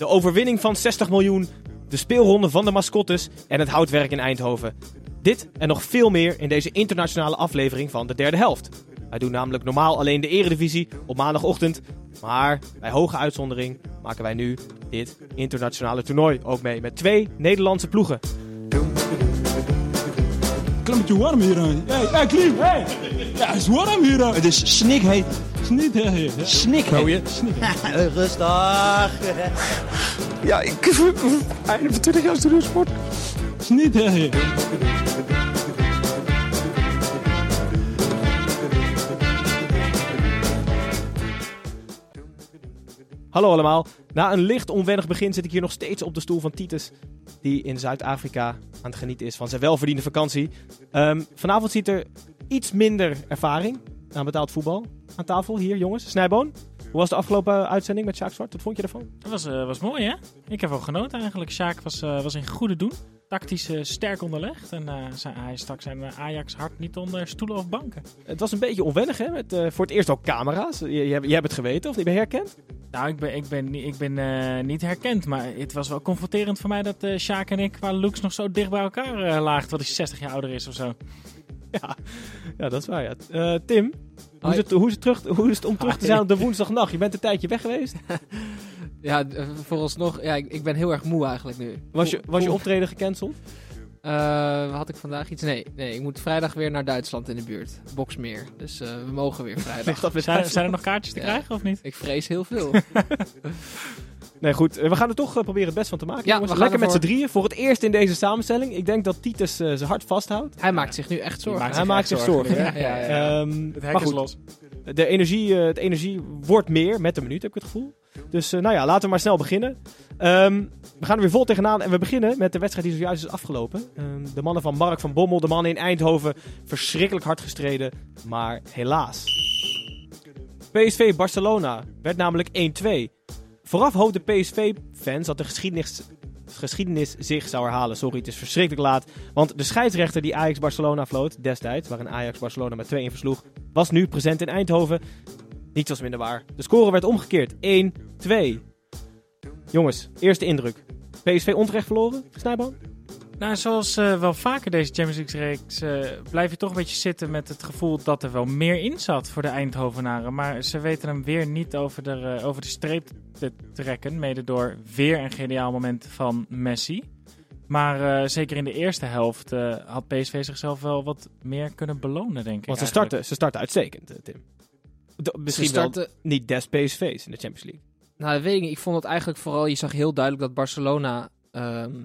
De overwinning van 60 miljoen, de speelronde van de mascottes en het houtwerk in Eindhoven. Dit en nog veel meer in deze internationale aflevering van de derde helft. Wij doen namelijk normaal alleen de eredivisie op maandagochtend. Maar bij hoge uitzondering maken wij nu dit internationale toernooi ook mee met twee Nederlandse ploegen. Klimmetje warm hier. hè. Hey, hey, Klim, hey. Ja, het is warm hier. hè. Het is snikheet. Snikheet. Snikheet. Snikheet. Rustig. Ja, ik... Einde van 20 jaar studiosport. Snikheet. Hallo allemaal. Na een licht onwennig begin zit ik hier nog steeds op de stoel van Titus. Die in Zuid-Afrika aan het genieten is van zijn welverdiende vakantie. Ehm, vanavond ziet er iets minder ervaring aan betaald voetbal aan tafel. Hier jongens. Snijboon. Hoe was de afgelopen uitzending met Sjaak Zwart? Wat vond je ervan? Dat was, eh, was mooi, hè? Ik heb wel genoten eigenlijk. Sjaak was, eh, was in goede doen. Tactisch eh, sterk onderlegd. En zijn, hij stak zijn Ajax hard niet onder stoelen of banken. Het was een beetje onwennig hè. Met, voor het eerst ook camera's. Je, je, hebt- je hebt het geweten of niet? Ben herkend? Nou, ik ben, ik ben, niet- ik ben eh, niet herkend. Maar het was wel confronterend voor mij dat eh Sjaak en ik qua looks nog zo dicht bij elkaar eh, lagen. Terwijl hij 60 jaar ouder is of zo. Ja, ja dat is waar. Ja. Eh, Tim, hoe is, het, hoe, is het terug, hoe is het om terug te zijn op de woensdagnacht? Je bent een tijdje weg geweest. Ja, vooralsnog, ja, ik, ik ben heel erg moe eigenlijk nu. Was je, was je optreden gecanceld? Eh, had ik vandaag iets? Nee, nee, ik moet vrijdag weer naar Duitsland in de buurt. Boksmeer. Dus eh, we mogen weer vrijdag. dat Zijn, zijn er nog kaartjes te Ja. krijgen of niet? ik vrees heel veel. Nee, goed. eh, We gaan er toch proberen het best van te maken. Ja, jongens. we gaan Lekker met z'n drieën. Voor het eerst in deze samenstelling. Ik denk dat Titus eh, zijn hart vasthoudt. Hij maakt zich nu echt zorgen. maakt Hij zich maakt zich zorgen. Ja, ja, ja. Ehm, Het maar hek is goed, los. de energie, eh, het energie wordt meer met de minuut, heb ik het gevoel. Dus eh, nou ja, laten we maar snel beginnen. Ehm, we gaan er weer vol tegenaan en we beginnen met de wedstrijd die zojuist is afgelopen. Ehm, de mannen van Mark van Bommel, de mannen in Eindhoven, verschrikkelijk hard gestreden, maar helaas. PSV Barcelona werd namelijk 1-2. Vooraf hoopte PSV-fans dat de geschiedenis, geschiedenis zich zou herhalen. Sorry, het is verschrikkelijk laat. Want de scheidsrechter die Ajax-Barcelona floot destijds, waarin Ajax-Barcelona met 2-1 versloeg, was nu present in Eindhoven. Niets was minder waar. De score werd omgekeerd. 1-2. Jongens, eerste indruk. PSV onterecht verloren, Snijboom? Nou, zoals eh, wel vaker deze Champions League-reeks eh, blijf je toch een beetje zitten met het gevoel dat er wel meer in zat voor de Eindhovenaren. Maar ze weten hem weer niet over de, eh, over de streep te trekken, mede door weer een geniaal moment van Messi. Maar zeker in de eerste helft had PSV zichzelf wel wat meer kunnen belonen, denk ik. Want ze eigenlijk. starten, ze starten uitstekend, Tim. Misschien starten- wel niet des PSV's in de Champions League. Nou, dat weet ik niet. Ik vond het eigenlijk vooral, je zag heel duidelijk dat Barcelona ehm,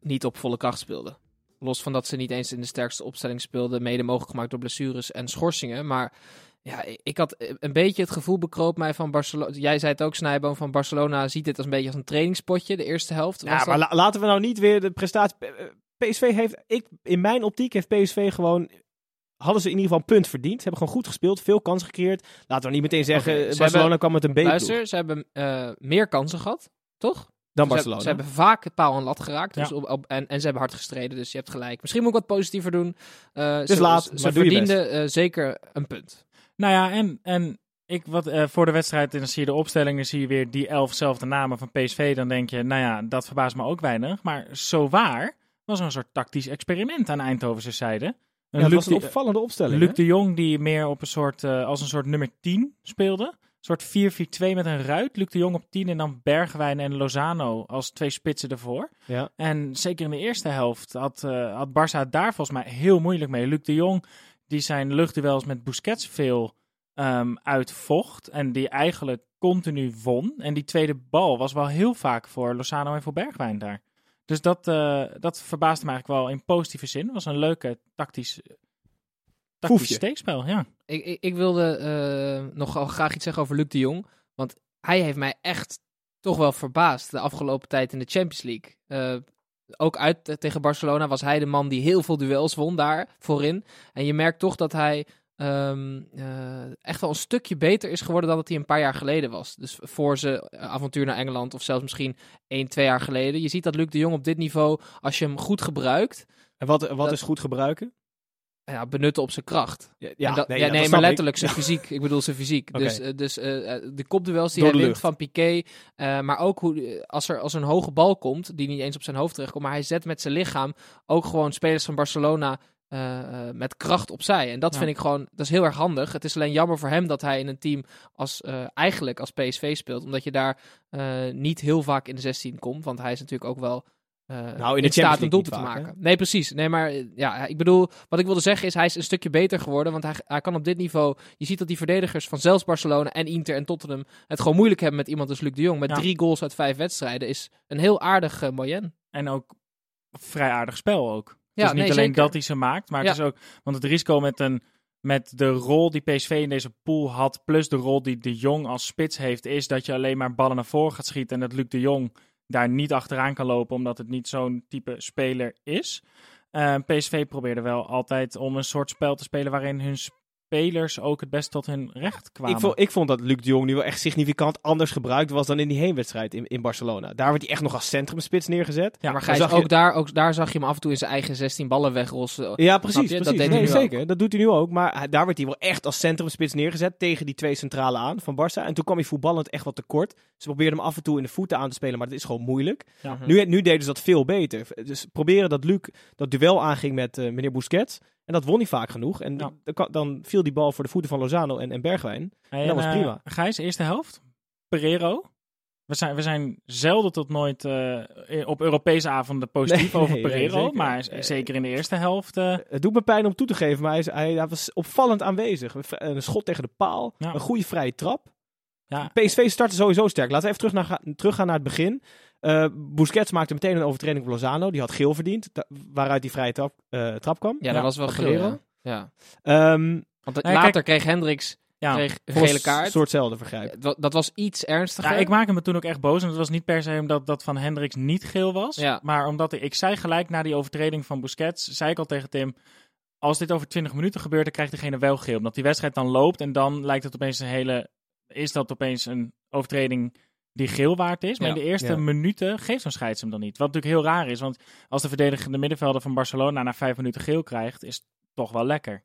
niet op volle kracht speelde. Los van dat ze niet eens in de sterkste opstelling speelden, mede mogelijk gemaakt door blessures en schorsingen. Maar ja, ik had een beetje het gevoel bekroop mij van Barcelona. Jij zei het ook, Snijboom, van Barcelona ziet dit als een beetje als een trainingspotje, de eerste helft. Ja, Was maar dat- la- laten we nou niet weer de prestatie... eh, PSV heeft, ik, in mijn optiek heeft PSV gewoon... Hadden ze in ieder geval een punt verdiend. Ze hebben gewoon goed gespeeld, veel kansen gecreëerd. Laten we niet meteen zeggen, Barcelona hebben- kwam met een B-ploeg Luister, ze hebben eh, meer kansen gehad, toch? dan Ze Barcelona. hebben, ze hebben vaak het paal en lat geraakt. Dus Ja. op, op- en, en ze hebben hard gestreden, dus je hebt gelijk. Misschien moet ik wat positiever doen. Eh, Dus ze, laat, ze maar doe je best. verdienden eh, zeker een punt. Nou ja, en, en ik, wat, eh, voor de wedstrijd, en dan zie je de opstelling, dan zie je weer die elfzelfde namen van PSV. Dan denk je, nou ja, dat verbaast me ook weinig. Maar zo waar was er een soort tactisch experiment aan Eindhovense zijde. Een ja, het Luc was een de- opvallende opstelling. Luc hè? de Jong die meer op een soort, eh, als een soort nummer 10 speelde. Een soort 4-4-2 met een ruit. Luc de Jong op 10 en dan Bergwijn en Lozano als twee spitsen ervoor. Ja. En zeker in de eerste helft had, eh had Barça daar volgens mij heel moeilijk mee. Luc de Jong die zijn luchtduels met Busquets veel ehm, uitvocht. En die eigenlijk continu won. En die tweede bal was wel heel vaak voor Lozano en voor Bergwijn daar. Dus dat, eh, dat verbaasde me eigenlijk wel in positieve zin. Het was een leuke tactisch tactisch Foefje. steekspel, ja. Ik, ik, ik wilde eh, nog wel graag iets zeggen over Luc de Jong. Want hij heeft mij echt toch wel verbaasd de afgelopen tijd in de Champions League. Eh, ook uit eh, tegen Barcelona was hij de man die heel veel duels won daar voorin. En je merkt toch dat hij ehm, eh, echt wel een stukje beter is geworden dan dat hij een paar jaar geleden was. Dus voor zijn eh, avontuur naar Engeland of zelfs misschien één, twee jaar geleden. Je ziet dat Luc de Jong op dit niveau, als je hem goed gebruikt, En wat, wat Dat- is goed gebruiken? ja, benutten op zijn kracht. Ja, dat- nee, ja, maar ik. letterlijk zijn fysiek. Ik bedoel zijn fysiek. Dus, eh, dus de kopduels die Door hij wint van Piqué. maar ook hoe, als, er, als er een hoge bal komt, die niet eens op zijn hoofd terechtkomt. Maar hij zet met zijn lichaam ook gewoon spelers van Barcelona eh, eh, met kracht opzij. En dat Ja. vind ik gewoon, dat is heel erg handig. Het is alleen jammer voor hem dat hij in een team als, eh, eigenlijk als PSV speelt. Omdat je daar niet heel vaak in de 16 komt. Want hij is natuurlijk ook wel Nou, in in staat een doelpunt te maken. Nee, precies. Nee, maar ja, ik bedoel, wat ik wilde zeggen is, hij is een stukje beter geworden. Want hij, hij kan op dit niveau, je ziet dat die verdedigers van zelfs Barcelona en Inter en Tottenham het gewoon moeilijk hebben met iemand als Luc de Jong. Met Ja. drie goals uit vijf wedstrijden is een heel aardig uh, moyen. En ook vrij aardig spel ook. Ja, het is niet nee, alleen zeker. dat hij ze maakt, maar het is ook... Want het risico met, een, met de rol die PSV in deze pool had, plus de rol die de Jong als spits heeft, is dat je alleen maar ballen naar voren gaat schieten en dat Luc de Jong daar niet achteraan kan lopen, omdat het niet zo'n type speler is. Eh, PSV probeerde wel altijd om een soort spel te spelen waarin hun spelers ook het best tot hun recht kwamen. Ik vond, ik vond dat Luc de Jong nu wel echt significant anders gebruikt was dan in die heenwedstrijd in, in Barcelona. Daar werd hij echt nog als centrumspits neergezet. Ja, maar Gijs, zag je- ook, daar, ook daar zag je hem af en toe in zijn eigen 16 ballen wegrossen. Ja, precies. je? Dat precies. deed hij nee, nu ook. zeker. Dat doet hij nu ook. Maar hij- daar werd hij wel echt als centrumspits neergezet tegen die twee centrale aan van Barça. En toen kwam hij voetballend echt wat tekort. Ze probeerden hem af en toe in de voeten aan te spelen, maar dat is gewoon moeilijk. Ja. Nu, nu deden ze dat veel beter. Dus proberen dat Luc dat duel aanging met eh, meneer Busquets. En dat won hij vaak genoeg. En Ja. dan, dan viel die bal voor de voeten van Lozano en, en Bergwijn. Hey, dat was en, eh, prima. Gijs, eerste helft. Pereiro. We zijn, we zijn zelden tot nooit eh, op Europese avonden positief Nee, over nee, nee, Pereiro. zeker. maar Eh, zeker in de eerste helft. Het doet me pijn om toe te geven, maar hij, is- hij, hij was opvallend aanwezig. Een schot tegen de paal, Ja. een goede vrije trap. ja, PSV startte sowieso sterk. Laten we even terug naar, teruggaan naar het begin. Eh Busquets maakte meteen een overtreding op Lozano. Die had geel verdiend, waaruit die vrije trap, eh, trap kwam. Ja, dat Ja, was wel geel. Ja. Ja. Ehm Want Nee, later kijk- kreeg Hendricks ja. kreeg een gele een kaart. soortzelfde vergrijp. Eh, dat- Dat was iets ernstiger. Ja, ik maakte me toen ook echt boos. En het was niet per se omdat dat van Hendricks niet geel was. Ja. Maar omdat ik, ik zei gelijk na die overtreding van Busquets, zei ik al tegen Tim, als dit over 20 minuten gebeurt, dan krijgt diegene wel geel. Omdat die wedstrijd dan loopt en dan lijkt het opeens een hele, is dat opeens een overtreding die geel waard is. Maar Ja. in de eerste Ja. minuten geeft zo'n scheids hem dan niet. Wat natuurlijk heel raar is, want als de verdedigende middenvelder van Barcelona na vijf minuten geel krijgt, is het toch wel lekker.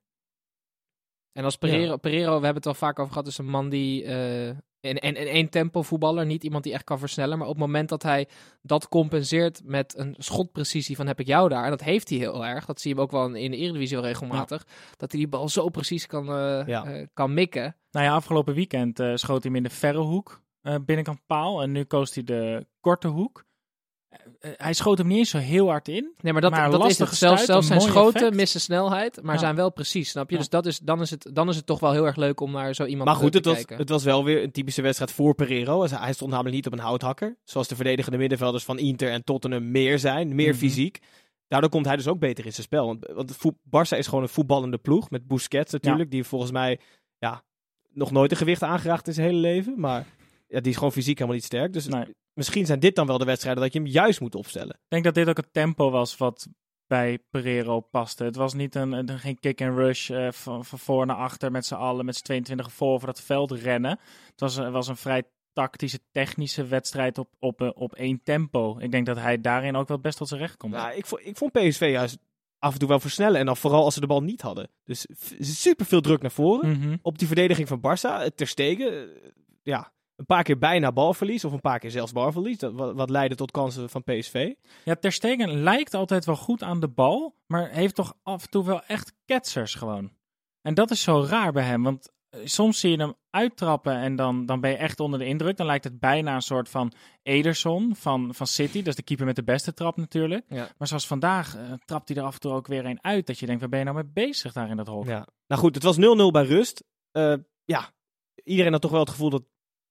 En als Pereiro, Pereiro, we hebben het al vaak over gehad, is een man die eh, in, in, in één tempo voetballer, niet iemand die echt kan versnellen. Maar op het moment dat hij dat compenseert met een schotprecisie van heb ik jou daar, en dat heeft hij heel erg, dat zie je hem ook wel in de Eredivisie wel regelmatig, dat hij die bal zo precies kan, eh, Ja. eh, kan mikken. Nou ja, afgelopen weekend eh, schoot hij hem in de verre hoek, binnenkant paal. En nu koos hij de korte hoek. Eh, eh, hij schoot hem niet eens zo heel hard in. Nee, maar dat, Maar dat is het. Zelfs, zelfs een zijn schoten effect. missen snelheid, maar Ja. zijn wel precies, snap je? Ja. Dus dat is, dan, is het, dan is het toch wel heel erg leuk om naar zo iemand Maar goed, te het was, kijken. het was wel weer een typische wedstrijd voor Pereiro. Hij stond namelijk niet op een houthakker. Zoals de verdedigende middenvelders van Inter en Tottenham meer zijn. Meer Mhm. fysiek. Daardoor komt hij dus ook beter in zijn spel. Want, want Barça is gewoon een voetballende ploeg. Met Busquets natuurlijk. Die volgens mij ja, nog nooit een gewicht aangeraakt in zijn hele leven. Maar ja, die is gewoon fysiek helemaal niet sterk. Dus Nee. misschien zijn dit dan wel de wedstrijden dat je hem juist moet opstellen. Ik denk dat dit ook het tempo was wat bij Pereiro paste. Het was niet een, een- geen kick and rush eh, van, van voor naar achter met z'n allen, met z'n 22 voor over dat veld rennen. Het was, een- was een vrij tactische, technische wedstrijd op, op, eh, op één tempo. Ik denk dat hij daarin ook wel best tot zijn recht komt. Nou, ik, vond, ik vond PSV juist af en toe wel versnellen. En dan vooral als ze de bal niet hadden. Dus super veel druk naar voren. Mhm. op die verdediging van Barça. eh, Ter Stegen, eh, ja, een paar keer bijna balverlies. Of een paar keer zelfs balverlies. Dat, wat, wat leidde tot kansen van PSV. Ja, Ter Stegen lijkt altijd wel goed aan de bal, maar heeft toch af en toe wel echt ketsers gewoon. En dat is zo raar bij hem, want eh, soms zie je hem uittrappen en dan, dan ben je echt onder de indruk. Dan lijkt het bijna een soort van Ederson van, van City, dat is de keeper met de beste trap natuurlijk. Ja. Maar zoals vandaag eh, trapt hij er af en toe ook weer een uit, dat je denkt, waar ben je nou mee bezig daar in dat hok? Ja. Nou goed, het was 0-0 bij rust. Eh, ja, iedereen had toch wel het gevoel dat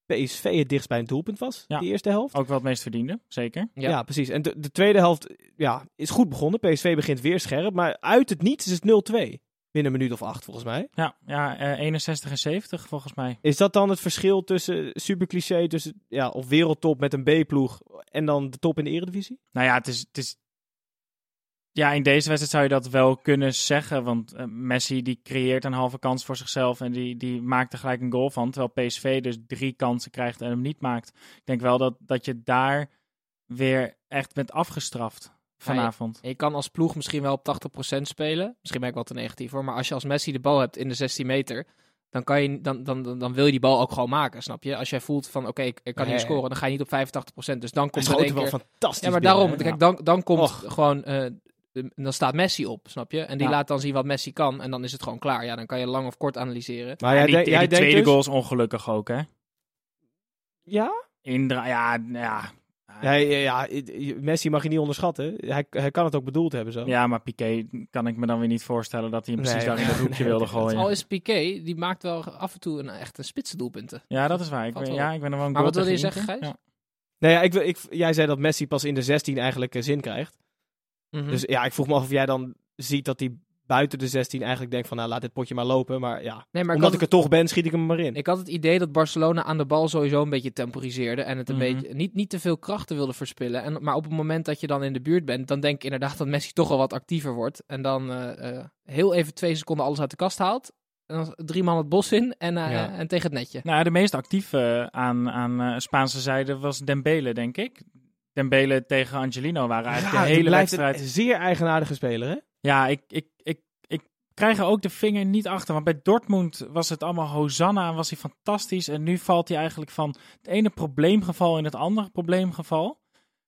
PSV het dichtst bij een doelpunt was. Ja. Die eerste helft. Ook wel het meest verdiende, zeker. Ja. Ja. precies. En de, de tweede helft ja, is goed begonnen. PSV begint weer scherp. Maar uit het niets is het 0-2. binnen een minuut of acht volgens mij. Ja, ja eh, 61 en 70 volgens mij. Is dat dan het verschil tussen super cliché, tussen ja, of wereldtop met een B-ploeg en dan de top in de eredivisie? Nou ja, het is, het is. Ja, in deze wedstrijd zou je dat wel kunnen zeggen. Want eh, Messi die creëert een halve kans voor zichzelf. En die, die maakt er gelijk een goal van. Terwijl PSV dus drie kansen krijgt en hem niet maakt. Ik denk wel dat, dat je daar weer echt bent afgestraft vanavond. Je kan als ploeg misschien wel op 80% spelen. Misschien ben ik wel te negatief hoor. Maar als je als Messi de bal hebt in de 16 meter. Dan, kan je, dan, dan, dan, wil je die bal ook gewoon maken, snap je? Als jij voelt van, oké, ik, ik kan hier ja. scoren, dan ga je niet op 85%. Dus dan komt er schoot één wel fantastisch Ja, maar daarom, kijk, dan, dan komt Och. gewoon... eh, dan staat Messi op, snap je? En die Ja. laat dan zien wat Messi kan. En dan is het gewoon klaar. Ja, dan kan je lang of kort analyseren. Maar jij, die, denkt- die jij denkt tweede dus... goal is ongelukkig ook, hè? Ja? Indra ja, ja. Ja, ja, ja, Messi mag je niet onderschatten. Hij, hij kan het ook bedoeld hebben zo. Ja, maar Piqué kan ik me dan weer niet voorstellen dat hij hem precies Nee, daar in dat hoekje nee, wilde gooien. Al is Piqué, die maakt wel af en toe een echt een spitse doelpunten. Ja, dat is waar. Ik ben, ja, ik ben er wel een Maar wat wilde je zeggen. Gijs? Ja. Nee, ja, ik, wil- ik, jij zei dat Messi pas in de 16 eigenlijk zin krijgt. Mhm. Dus ja, ik vroeg me af of jij dan ziet dat hij buiten de 16 eigenlijk denkt van, nou laat dit potje maar lopen. Maar ja, nee, maar ik omdat ik het- er toch ben, schiet ik hem maar in. Ik had het idee dat Barcelona aan de bal sowieso een beetje temporiseerde. En het een Mhm. beetje niet, niet te veel krachten wilde verspillen. En, maar op het moment dat je dan in de buurt bent, dan denk ik inderdaad dat Messi toch al wat actiever wordt. En dan eh, eh, heel even twee seconden alles uit de kast haalt. En dan drie man het bos in en, eh, Ja. en tegen het netje. Nou, de meest actieve aan, aan eh, Spaanse zijde was Dembele, denk ik. Dembele tegen Angelino waren eigenlijk Ja, de hele wedstrijd. een zeer eigenaardige speler, hè? Ja, ik, ik, ik, ik krijg er ook de vinger niet achter. Want bij Dortmund was het allemaal Hosanna en was hij fantastisch. En nu valt hij eigenlijk van het ene probleemgeval in het andere probleemgeval.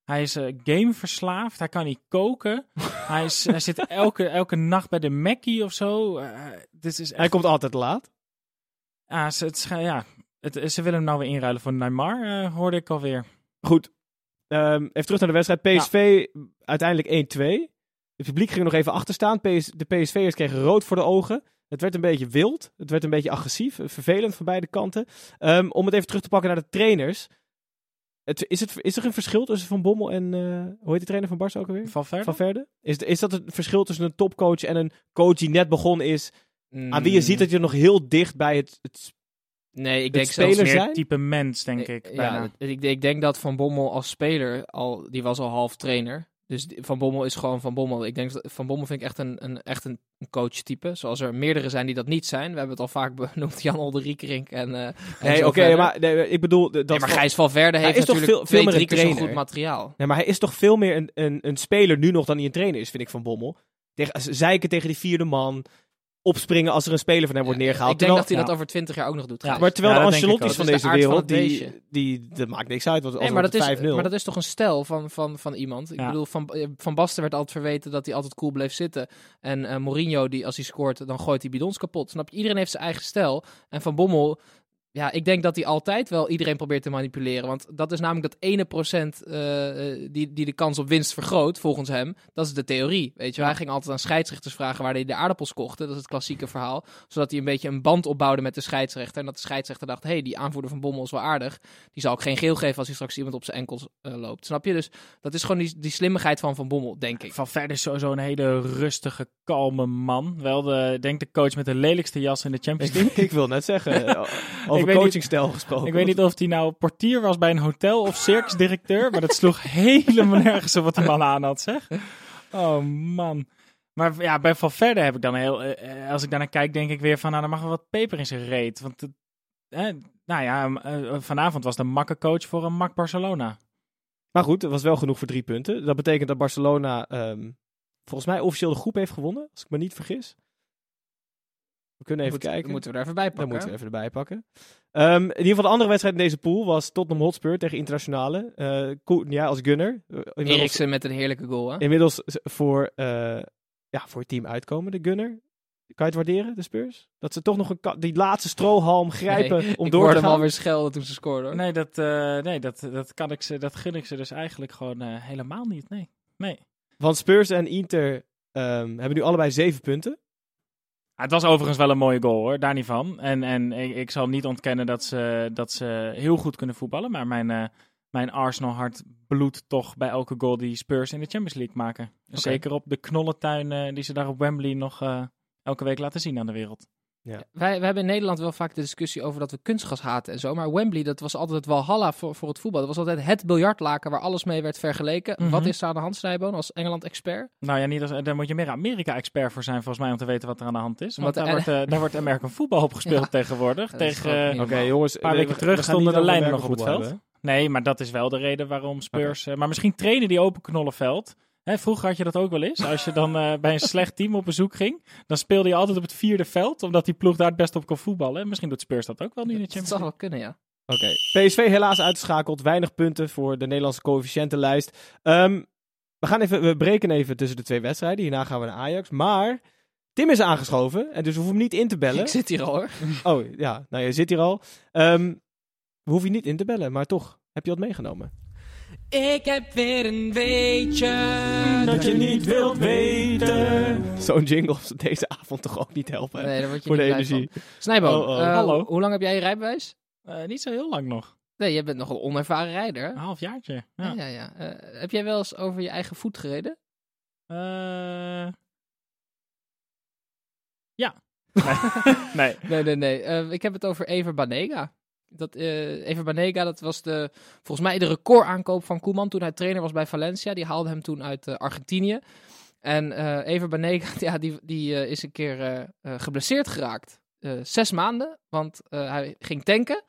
Hij is eh, gameverslaafd, hij kan niet koken. hij, is, hij zit elke, elke nacht bij de Mackie of zo. Eh, dit is echt... Hij komt altijd laat. Ah, ze, het, ja, het, ze willen hem nou weer inruilen voor Neymar, eh, hoorde ik alweer. Goed. Ehm, even terug naar de wedstrijd. PSV uiteindelijk 1-2. Het publiek ging nog even achter staan. PS, de PSV'ers kregen rood voor de ogen. Het werd een beetje wild. Het werd een beetje agressief. Vervelend van beide kanten. Ehm, om het even terug te pakken naar de trainers. Het, is, het, is er een verschil tussen Van Bommel en... eh, hoe heet de trainer van Barça ook alweer? Van Verde? Is, is dat het verschil tussen een topcoach en een coach die net begonnen is? Aan wie je ziet dat je nog heel dicht bij het... het Nee, ik het denk zelfs meer zijn? type mens, denk ik. Ja, bijna. ik, ik denk dat Van Bommel als speler al, die was al half trainer. Dus Van Bommel is gewoon Van Bommel. Ik denk dat Van Bommel vind ik echt een, een, echt een coach-type. Zoals er meerdere zijn die dat niet zijn. We hebben het al vaak benoemd, Jan Olderiekerink en. en nee, oké, maar nee, ik bedoel... Dat Nee, maar van- Gijs Valverde heeft is toch natuurlijk veel- veel meer drie een keer zo trainer? goed materiaal. Nee, maar hij is toch veel meer een, een, een speler nu nog dan hij een trainer is, vind ik, van Bommel. Tegen, zeiken tegen die vierde man. Opspringen als er een speler van hem wordt neergehaald. Ik denk dat hij dat over twintig jaar ook nog doet. Ja. Maar terwijl Ja, de Ancelotti's van deze de aard van wereld, die, die, dat maakt niks uit. Want Nee, maar dat, is, 5-0. maar dat is toch een stijl van, van, van iemand. Ik Ja. bedoel, van, eh, van Basten werd altijd verweten dat hij altijd cool bleef zitten. En eh, Mourinho, die als hij scoort, dan gooit hij bidons kapot. Snap je? Iedereen heeft zijn eigen stijl. En Van Bommel, ja, ik denk dat hij altijd wel iedereen probeert te manipuleren. Want dat is namelijk dat ene procent eh, eh, die, die de kans op winst vergroot, volgens hem. Dat is de theorie. Weet je, hij ging altijd aan scheidsrechters vragen waar hij de aardappels kochten. Dat is het klassieke verhaal. Zodat hij een beetje een band opbouwde met de scheidsrechter. En dat de scheidsrechter dacht, hé, hey, die aanvoerder van Bommel is wel aardig. Die zal ook geen geel geven als hij straks iemand op zijn enkels eh, loopt. Snap je? Dus dat is gewoon die, die slimmigheid van Van Bommel, denk ik. Valverde is sowieso een hele rustige, kalme man. Wel de, denk de coach met de lelijkste jas in de Champions ik, League. ik wil net zeggen, Ik over coachingstijl gesproken. Ik weet niet of hij nou portier was bij een hotel of circusdirecteur, maar dat sloeg helemaal nergens op wat die man aan had, zeg. Oh man. Maar ja, bij Valverde heb ik dan heel, eh, als ik daarnaar kijk, denk ik weer van, nou, dan mag wel wat peper in zijn reet. Want, eh, nou ja, eh, vanavond was de makke coach voor een mak Barcelona. Maar goed, het was wel genoeg voor drie punten. Dat betekent dat Barcelona ehm, volgens mij officieel de groep heeft gewonnen, als ik me niet vergis. We kunnen even Moet- kijken. Moeten we er even bij Dat pakken. moeten we even erbij pakken. Ehm, in ieder geval de andere wedstrijd in deze pool was Tottenham Hotspur tegen Internationale. Eh, ja, als gunner. Eh, inmiddels, Eriksen met een heerlijke goal, hè? inmiddels voor, eh, ja, voor het team uitkomen, de gunner. Kan je het waarderen, de Spurs? Dat ze toch nog een die laatste strohalm grijpen Nee, om ik door hoorde te hem gaan. alweer schelden toen ze scoorden. hoor. Nee, dat, eh, nee dat, dat, kan ik ze, dat gun ik ze dus eigenlijk gewoon eh, helemaal niet. Nee. nee. Want Spurs en Inter ehm, hebben nu allebei zeven punten. Ah, het was overigens wel een mooie goal hoor, daar niet van. En, en ik, ik zal niet ontkennen dat ze, dat ze heel goed kunnen voetballen. Maar mijn, eh, mijn Arsenal hart bloedt toch bij elke goal die Spurs in de Champions League maken. Zeker op de knollentuin die ze daar op Wembley nog eh, elke week laten zien aan de wereld. Wij, we hebben in Nederland wel vaak de discussie over dat we kunstgas haten en zo. Maar Wembley, dat was altijd het walhalla voor, voor het voetbal. Dat was altijd het biljartlaken waar alles mee werd vergeleken. Mhm. Wat is er aan de hand, Snijboon, als Engeland-expert? Nou ja, niet als, daar moet je meer Amerika-expert voor zijn volgens mij om te weten wat er aan de hand is. Want Want daar, wordt, eh, daar wordt American voetbal op gespeeld Ja. tegenwoordig. Dat tegen, eh, Oké, jongens. Een paar we- weken we terug stonden de lijnen nog op het veld. hebben. Nee, maar dat is wel de reden waarom Spurs... eh, maar misschien trainen die open knollenveld. Hè, vroeger had je dat ook wel eens. Als je dan eh, bij een slecht team op bezoek ging, dan speelde je altijd op het vierde veld, omdat die ploeg daar het best op kon voetballen. En misschien doet Spurs dat ook wel nu in de Dat Champions zou League. wel kunnen, ja. Oké, PSV helaas uitgeschakeld. Weinig punten voor de Nederlandse coëfficiëntenlijst. Ehm, we, gaan even, we breken even tussen de twee wedstrijden. Hierna gaan we naar Ajax. Maar Tim is aangeschoven. En dus we hoeven hem niet in te bellen. Ik zit hier al hoor. Oh ja, nou je zit hier al. Ehm, we hoeven je niet in te bellen, maar toch heb je wat meegenomen. Ik heb weer een weetje. Dat je niet wilt weten. Zo'n jingle deze avond toch ook niet helpen. hè? Nee, daar word je voor de niet energie. van. Snijboon, Oh, oh. eh, Hallo. hoe lang heb jij je rijbewijs? Eh, niet zo heel lang nog. Nee, je bent nog een onervaren rijder. hè? Een halfjaartje. Ja, Ja. ja, ja. Eh, heb jij wel eens over je eigen voet gereden? Eh, ja. Nee. nee. Nee, nee, nee. Eh, ik heb het over Ever Banega. Dat, eh Ever Banega, dat was de, volgens mij de recordaankoop van Koeman toen hij trainer was bij Valencia. Die haalde hem toen uit eh, Argentinië. En eh Ever Banega, ja, die, die is een keer geblesseerd geraakt. Zes maanden, want hij ging tanken.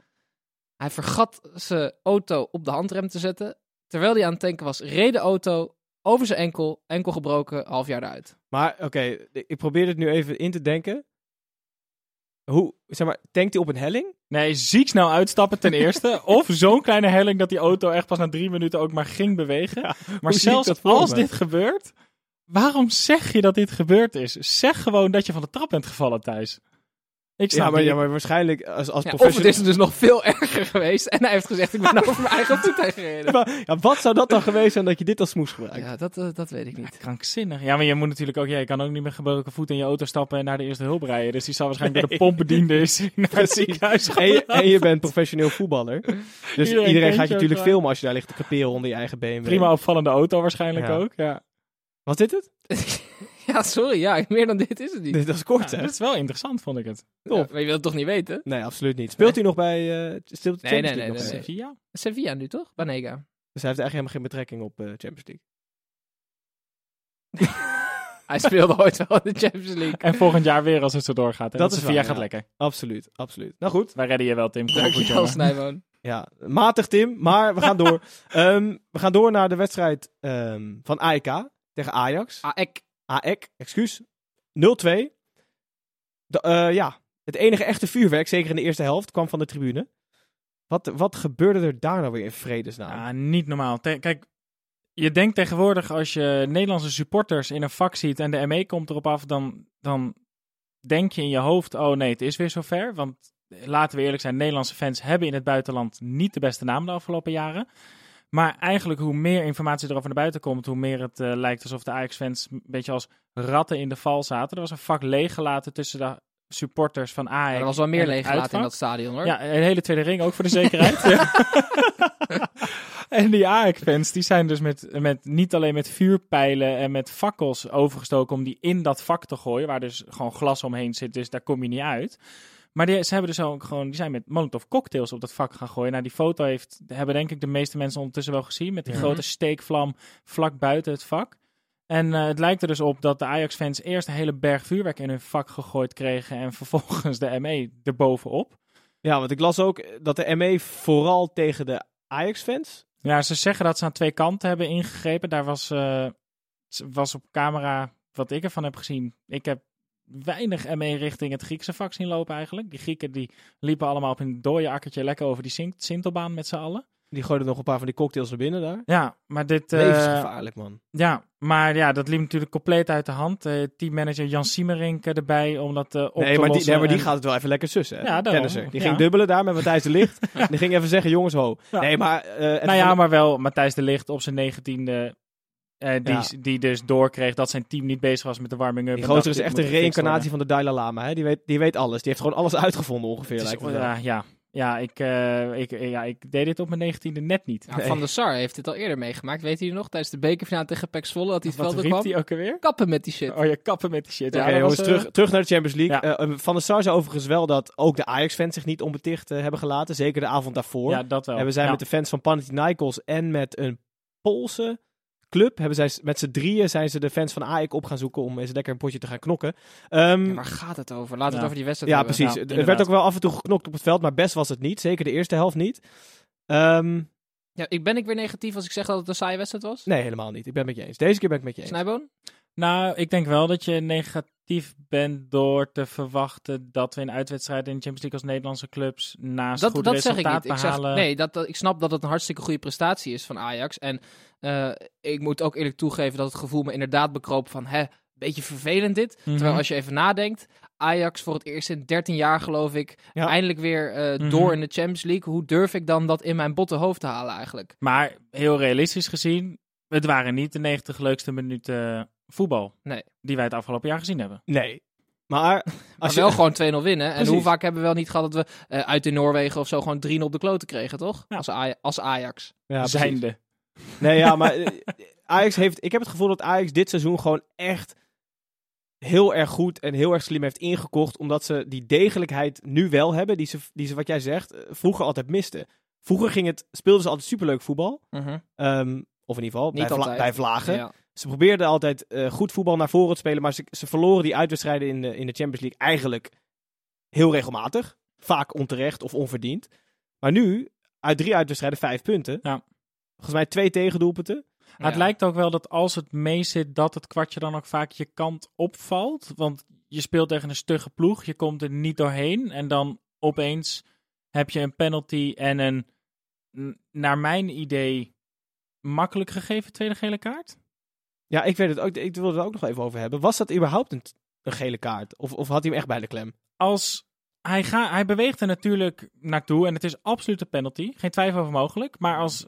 Hij vergat zijn auto op de handrem te zetten. Terwijl hij aan het tanken was, reed de auto over zijn enkel, enkel gebroken, half jaar eruit. Maar oké, ik probeer het nu even in te denken. Hoe, zeg maar, tankt hij op een helling? Nee, ziek snel uitstappen ten eerste. of zo'n kleine helling dat die auto echt pas na drie minuten ook maar ging bewegen. maar zelfs als me? dit gebeurt, waarom zeg je dat dit gebeurd is? Zeg gewoon dat je van de trap bent gevallen thuis. Ik snap Ja maar, ja, maar waarschijnlijk als, als Ja, of het professional... is dus nog veel erger geweest. En hij heeft gezegd, ik ben over mijn eigen voet heen gereden. Maar, ja, wat zou dat dan geweest zijn dat je dit als smoes gebruikt? Ja, dat, eh, dat weet ik niet. Krankzinnig. Ja, maar je moet natuurlijk ook... Ja, je kan ook niet met gebroken voet in je auto stappen en naar de eerste hulp rijden. Dus die zal waarschijnlijk door de pompbediende is naar het ziekenhuis En je, en je bent professioneel voetballer. Dus Iedereen gaat je natuurlijk filmen als je daar ligt te kaperen onder je eigen BMW. Prima opvallende auto waarschijnlijk Ja. ook. Ja. Was dit het? ja, sorry. Ja, meer dan dit is het niet. Dit dat is kort, Ja, hè? dat is wel interessant, vond ik het. Ja, maar je wilt het toch niet weten? Nee, absoluut niet. Speelt hij nog bij... eh speelt Nee, Champions nee, League nee? Sevilla? Sevilla nu toch? Banega. Dus hij heeft eigenlijk helemaal geen betrekking op eh, Champions League. Hij speelde ooit wel in de Champions League. En volgend jaar weer als het zo doorgaat. En Dat dat is Sevilla waar, gaat ja. lekker. Absoluut, absoluut. Nou goed. Wij redden je wel, Tim. Kom op, goed, Dankjewel, jongen. Snijboon. Ja, matig Tim, maar we gaan door. Ehm, we gaan door naar de wedstrijd ehm, van AEK tegen Ajax. AEK. AEK, excuus. 0-2. De, eh, ja, het enige echte vuurwerk, zeker in de eerste helft, kwam van de tribune. Wat, wat gebeurde er daar nou weer in vredesnaam? Ja, niet normaal. Kijk, je denkt tegenwoordig als je Nederlandse supporters in een vak ziet en de ME komt erop af, dan, dan denk je in je hoofd, oh nee, het is weer zover. Want laten we eerlijk zijn, Nederlandse fans hebben in het buitenland niet de beste naam de afgelopen jaren. Maar eigenlijk hoe meer informatie erover naar buiten komt, hoe meer het eh, lijkt alsof de Ajax-fans een beetje als ratten in de val zaten. Er was een vak leeggelaten tussen de supporters van Ajax. er was wel meer en het leeg gelaten in dat stadion hoor. Ja, een hele tweede ring ook voor de zekerheid. En die Ajax-fans, die zijn dus met, met, niet alleen met vuurpijlen en met fakkels overgestoken om die in dat vak te gooien, waar dus gewoon glas omheen zit, dus daar kom je niet uit. Maar die, ze hebben dus ook gewoon, die zijn met molotov cocktails op dat vak gaan gooien. Nou, die foto heeft, hebben denk ik de meeste mensen ondertussen wel gezien, met die Ja. grote steekvlam vlak buiten het vak. En eh, het lijkt er dus op dat de Ajax-fans eerst een hele berg vuurwerk in hun vak gegooid kregen en vervolgens de ME erbovenop. Ja, want ik las ook dat de ME vooral tegen de Ajax-fans. Ja, ze zeggen dat ze aan twee kanten hebben ingegrepen. Daar was, eh, was op camera, wat ik ervan heb gezien, ik heb weinig ME richting het Griekse vak zien lopen eigenlijk. Die Grieken die liepen allemaal op hun dode akkertje lekker over die Sint Sintelbaan met z'n allen. Die gooiden nog een paar van die cocktails naar binnen daar. Ja, maar dit... eh, Levensgevaarlijk, man. ja, maar ja, dat liep natuurlijk compleet uit de hand. Eh, teammanager Jan Siemerink erbij om dat eh, op Nee te maar, die, nee, maar die En- gaat het wel even lekker sussen. Hè? Ja, daarom. Die Ja. ging dubbelen daar met Matthijs de Licht. Die ging even zeggen, jongens, ho. Ja. Nee, maar... Nou ja, van- maar wel Matthijs de Licht op zijn negentiende... eh die, Ja. die dus doorkreeg dat zijn team niet bezig was met de warming-up. Die gozer is echt een reïncarnatie van de Dalai Lama. Hè? Die, weet, die weet alles. Die heeft gewoon alles uitgevonden ongeveer, lijkt wel. ja, ja, Ja, ik, eh, ik, ja, ik deed dit op mijn negentiende net niet. Ja, Van der Sar heeft dit al eerder meegemaakt. Weet je nog? Tijdens de bekerfinale tegen PEC Zwolle dat hij het Wat veld riep kwam. hij ook alweer? Kappen met die shit. Oh, je kappen met die shit. Oké, Ja, jongens, was, eh, terug, terug naar de Champions League. ja. Van der Sar zei overigens wel dat ook de Ajax-fans zich niet onbeticht hebben gelaten. Zeker de avond daarvoor. Ja, dat wel. En we zijn Ja. met de fans van Panathinaikos en met een Poolse club. Hebben zij met z'n drieën zijn ze de fans van AEK op gaan zoeken om eens lekker een potje te gaan knokken. Ehm, Ja, waar gaat het over? Laten we Ja. het over die wedstrijd ja, hebben. precies. Inderdaad. werd ook wel af en toe geknokt op het veld, maar best was het niet. Zeker de eerste helft niet. Ehm, Ja, ik ben ik weer negatief als ik zeg dat het een saaie wedstrijd was? nee, helemaal niet. Ik ben het met je eens. Deze keer ben ik met je eens. Snijboon? Nou, ik denk wel dat je negatief bent door te verwachten dat we in uitwedstrijden in de Champions League als Nederlandse clubs naast Dat, goed dat zeg ik niet. Ik, zeg, nee, dat, dat, ik snap dat het een hartstikke goede prestatie is van Ajax. En eh, ik moet ook eerlijk toegeven dat het gevoel me inderdaad bekroop van... Hè, beetje vervelend dit. Mhm. Terwijl als je even nadenkt... Ajax voor het eerst in 13 jaar geloof ik... Ja. eindelijk weer eh, Mhm. door in de Champions League. Hoe durf ik dan dat in mijn botte hoofd te halen eigenlijk? Maar heel realistisch gezien, het waren niet de 90 leukste minuten voetbal Nee. die wij het afgelopen jaar gezien hebben. Nee. Maar Maar als je... wel gewoon 2-0 winnen. En Precies. hoe vaak hebben we wel niet gehad dat we eh, uit in Noorwegen of zo gewoon 3-0 op de kloten kregen, toch? Ja. Als, Aj- als Ajax. Ja. Zijnde. Nee, ja, maar eh, Ajax heeft... Ik heb het gevoel dat Ajax dit seizoen gewoon echt heel erg goed en heel erg slim heeft ingekocht. Omdat ze die degelijkheid nu wel hebben, die ze, die ze wat jij zegt, eh, vroeger altijd misten. Vroeger ging het, speelden ze altijd superleuk voetbal. Ehm, of in ieder geval, Niet bij, Vla- bij Vlagen. Ja. Ze probeerden altijd eh, goed voetbal naar voren te spelen, maar ze, ze verloren die uitwedstrijden in de, in de Champions League eigenlijk heel regelmatig. Vaak onterecht of onverdiend. Maar nu, uit drie uitwedstrijden, vijf punten. Ja. Volgens mij twee tegendoelpunten. Maar het lijkt ook wel dat als het mee zit, dat het kwartje dan ook vaak je kant opvalt. Want je speelt tegen een stugge ploeg, je komt er niet doorheen. En dan opeens heb je een penalty en een, naar mijn idee, makkelijk gegeven tweede gele kaart. Ja, ik weet het ook. Ik wil het er ook nog even over hebben. Was dat überhaupt een, een gele kaart? Of, of had hij hem echt bij de klem? Als hij, ga, hij beweegt er natuurlijk naartoe en het is absoluut een penalty. Geen twijfel over mogelijk. Maar als,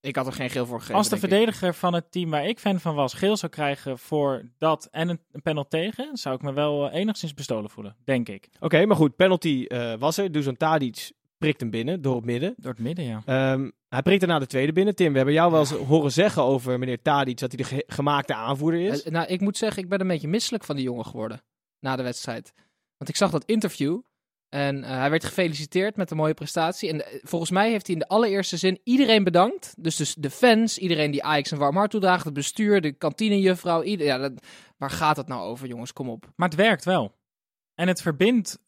Ik had er geen geel voor gegeven. als de ik. verdediger van het team waar ik fan van was geel zou krijgen voor dat en een, een panel tegen, zou ik me wel eh, enigszins bestolen voelen, denk ik. Oké, maar goed. Penalty eh, was er. Dusan Tadic prikt hem binnen, door het midden. Door het midden, ja. Ehm, hij prikt daarna de tweede binnen. Tim, we hebben jou wel eens horen zeggen over meneer Tadic dat hij de ge- gemaakte aanvoerder is. Eh, nou, ik moet zeggen, ik ben een beetje misselijk van die jongen geworden. Na de wedstrijd. Want ik zag dat interview. En eh, hij werd gefeliciteerd met een mooie prestatie. En eh, volgens mij heeft hij in de allereerste zin iedereen bedankt. Dus, dus de fans, iedereen die Ajax een warm hart toedraagt. Het bestuur, de kantinejuffrouw. Ieder, ja, dat- waar gaat het nou over, jongens? Kom op. Maar het werkt wel. En het verbindt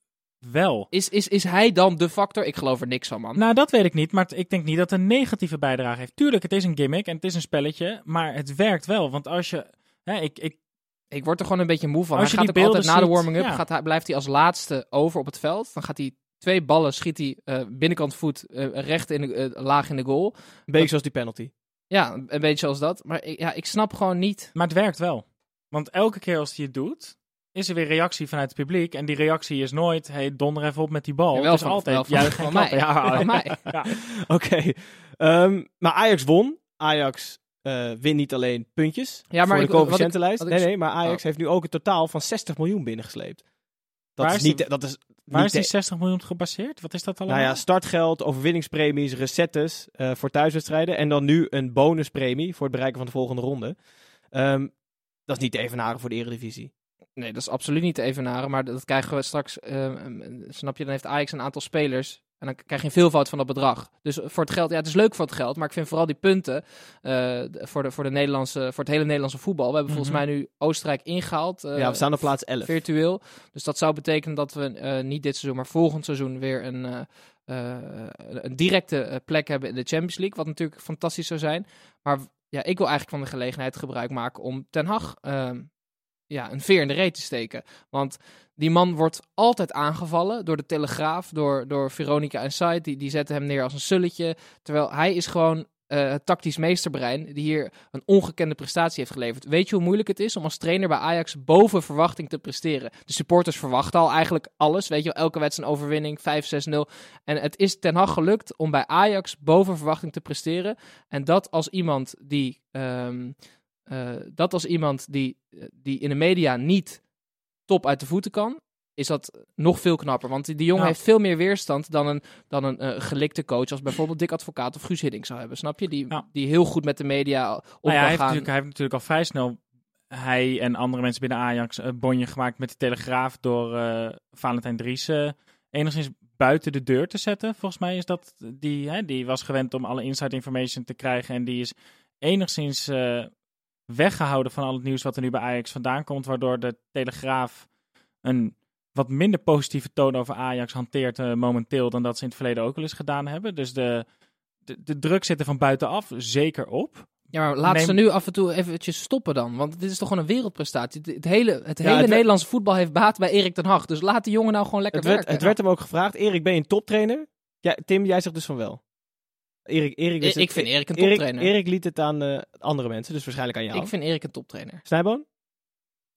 wel. Is, is, is hij dan de factor? Ik geloof er niks van, man. Nou, dat weet ik niet, maar ik denk niet dat het een negatieve bijdrage heeft. Tuurlijk, het is een gimmick en het is een spelletje, maar het werkt wel. Want als je... Hè, ik, ik, Ik word er gewoon een beetje moe van. Als hij je gaat die ook altijd na de warming-up, ja. gaat hij, blijft hij als laatste over op het veld. Dan gaat hij twee ballen, schiet hij eh, binnenkant voet eh, recht in de, eh, laag in de goal. Een beetje zoals die penalty. Ja, een een beetje zoals dat. Maar ik, ja, ik snap gewoon niet. maar het werkt wel. Want elke keer als hij het doet, is er weer reactie vanuit het publiek. En die reactie is nooit, hey, donder even op met die bal. Ja, wel het is van- altijd wel van- mij. Ja, Van mij. ja. Oké. Ehm, maar Ajax won. Ajax eh wint niet alleen puntjes Ja, maar voor ik- de coëfficiëntenlijst. Nee, nee, maar Ajax Oh. heeft nu ook een totaal van 60 miljoen binnengesleept. Dat Waar is niet... die- Dat is Waar is die de- 60 miljoen gebaseerd? Wat is dat allemaal? Nou ja, startgeld, overwinningspremies, recettes eh, voor thuiswedstrijden. En dan nu een bonuspremie voor het bereiken van de volgende ronde. Ehm, dat is niet te evenaren voor de Eredivisie. Nee, dat is absoluut niet te evenaren. Maar dat krijgen we straks. eh, eh, snap je? Dan heeft Ajax een aantal spelers. En dan krijg je een veelvoud van dat bedrag. Dus voor het geld, ja, het is leuk voor het geld. Maar ik vind vooral die punten eh, voor, de, voor, de Nederlandse, voor het hele Nederlandse voetbal. We hebben volgens Mhm. mij nu Oostenrijk ingehaald. eh, ja, we staan op plaats 11. virtueel. Dus dat zou betekenen dat we eh, niet dit seizoen, maar volgend seizoen weer een, een directe plek hebben in de Champions League. Wat natuurlijk fantastisch zou zijn. Maar ja, ik wil eigenlijk van de gelegenheid gebruik maken om Ten Hag ehm, ja, een veer in de reet te steken. Want die man wordt altijd aangevallen door de Telegraaf, door, door Veronica en Site. Die, die zetten hem neer als een sulletje. Terwijl hij is gewoon eh, het tactisch meesterbrein die hier een ongekende prestatie heeft geleverd. Weet je hoe moeilijk het is om als trainer bij Ajax boven verwachting te presteren? De supporters verwachten al eigenlijk alles. Weet je, elke wedstrijd een overwinning, 5-6-0. En het is Ten Hag gelukt om bij Ajax boven verwachting te presteren. En dat als iemand die, ehm, eh, dat als iemand die, die in de media niet top uit de voeten kan. is dat nog veel knapper. Want die, die jongen Ja. heeft veel meer weerstand dan een, dan een eh, gelikte coach als bijvoorbeeld Dick Advocaat of Guus Hiddink zou hebben. Snap je? Die, Ja. die heel goed met de media om Nou ja, kan hij, heeft hij heeft natuurlijk al vrij snel, hij en andere mensen binnen Ajax, een bonje gemaakt met de Telegraaf door eh, Valentijn Dries eh, enigszins buiten de deur te zetten. Volgens mij is dat, die, hè, die was gewend om alle inside information te krijgen en die is enigszins eh, weggehouden van al het nieuws wat er nu bij Ajax vandaan komt, waardoor de Telegraaf een wat minder positieve toon over Ajax hanteert eh, momenteel dan dat ze in het verleden ook al eens gedaan hebben. Dus de, de, de druk zit er van buitenaf zeker op. Ja, maar laten ze nu af en toe eventjes stoppen dan. Want dit is toch gewoon een wereldprestatie. Het, het hele, het Ja, hele het werd- Nederlandse voetbal heeft baat bij Erik ten Hag. Dus laat die jongen nou gewoon lekker Het werd, werken. het werd hem ook gevraagd. Erik, ben je een toptrainer? Ja, Tim, jij zegt dus van wel. Erik, Erik, ik, het- ik vind Erik een toptrainer. Erik liet het aan eh, andere mensen, dus waarschijnlijk aan jou. ik vind Erik een toptrainer. Snijboon?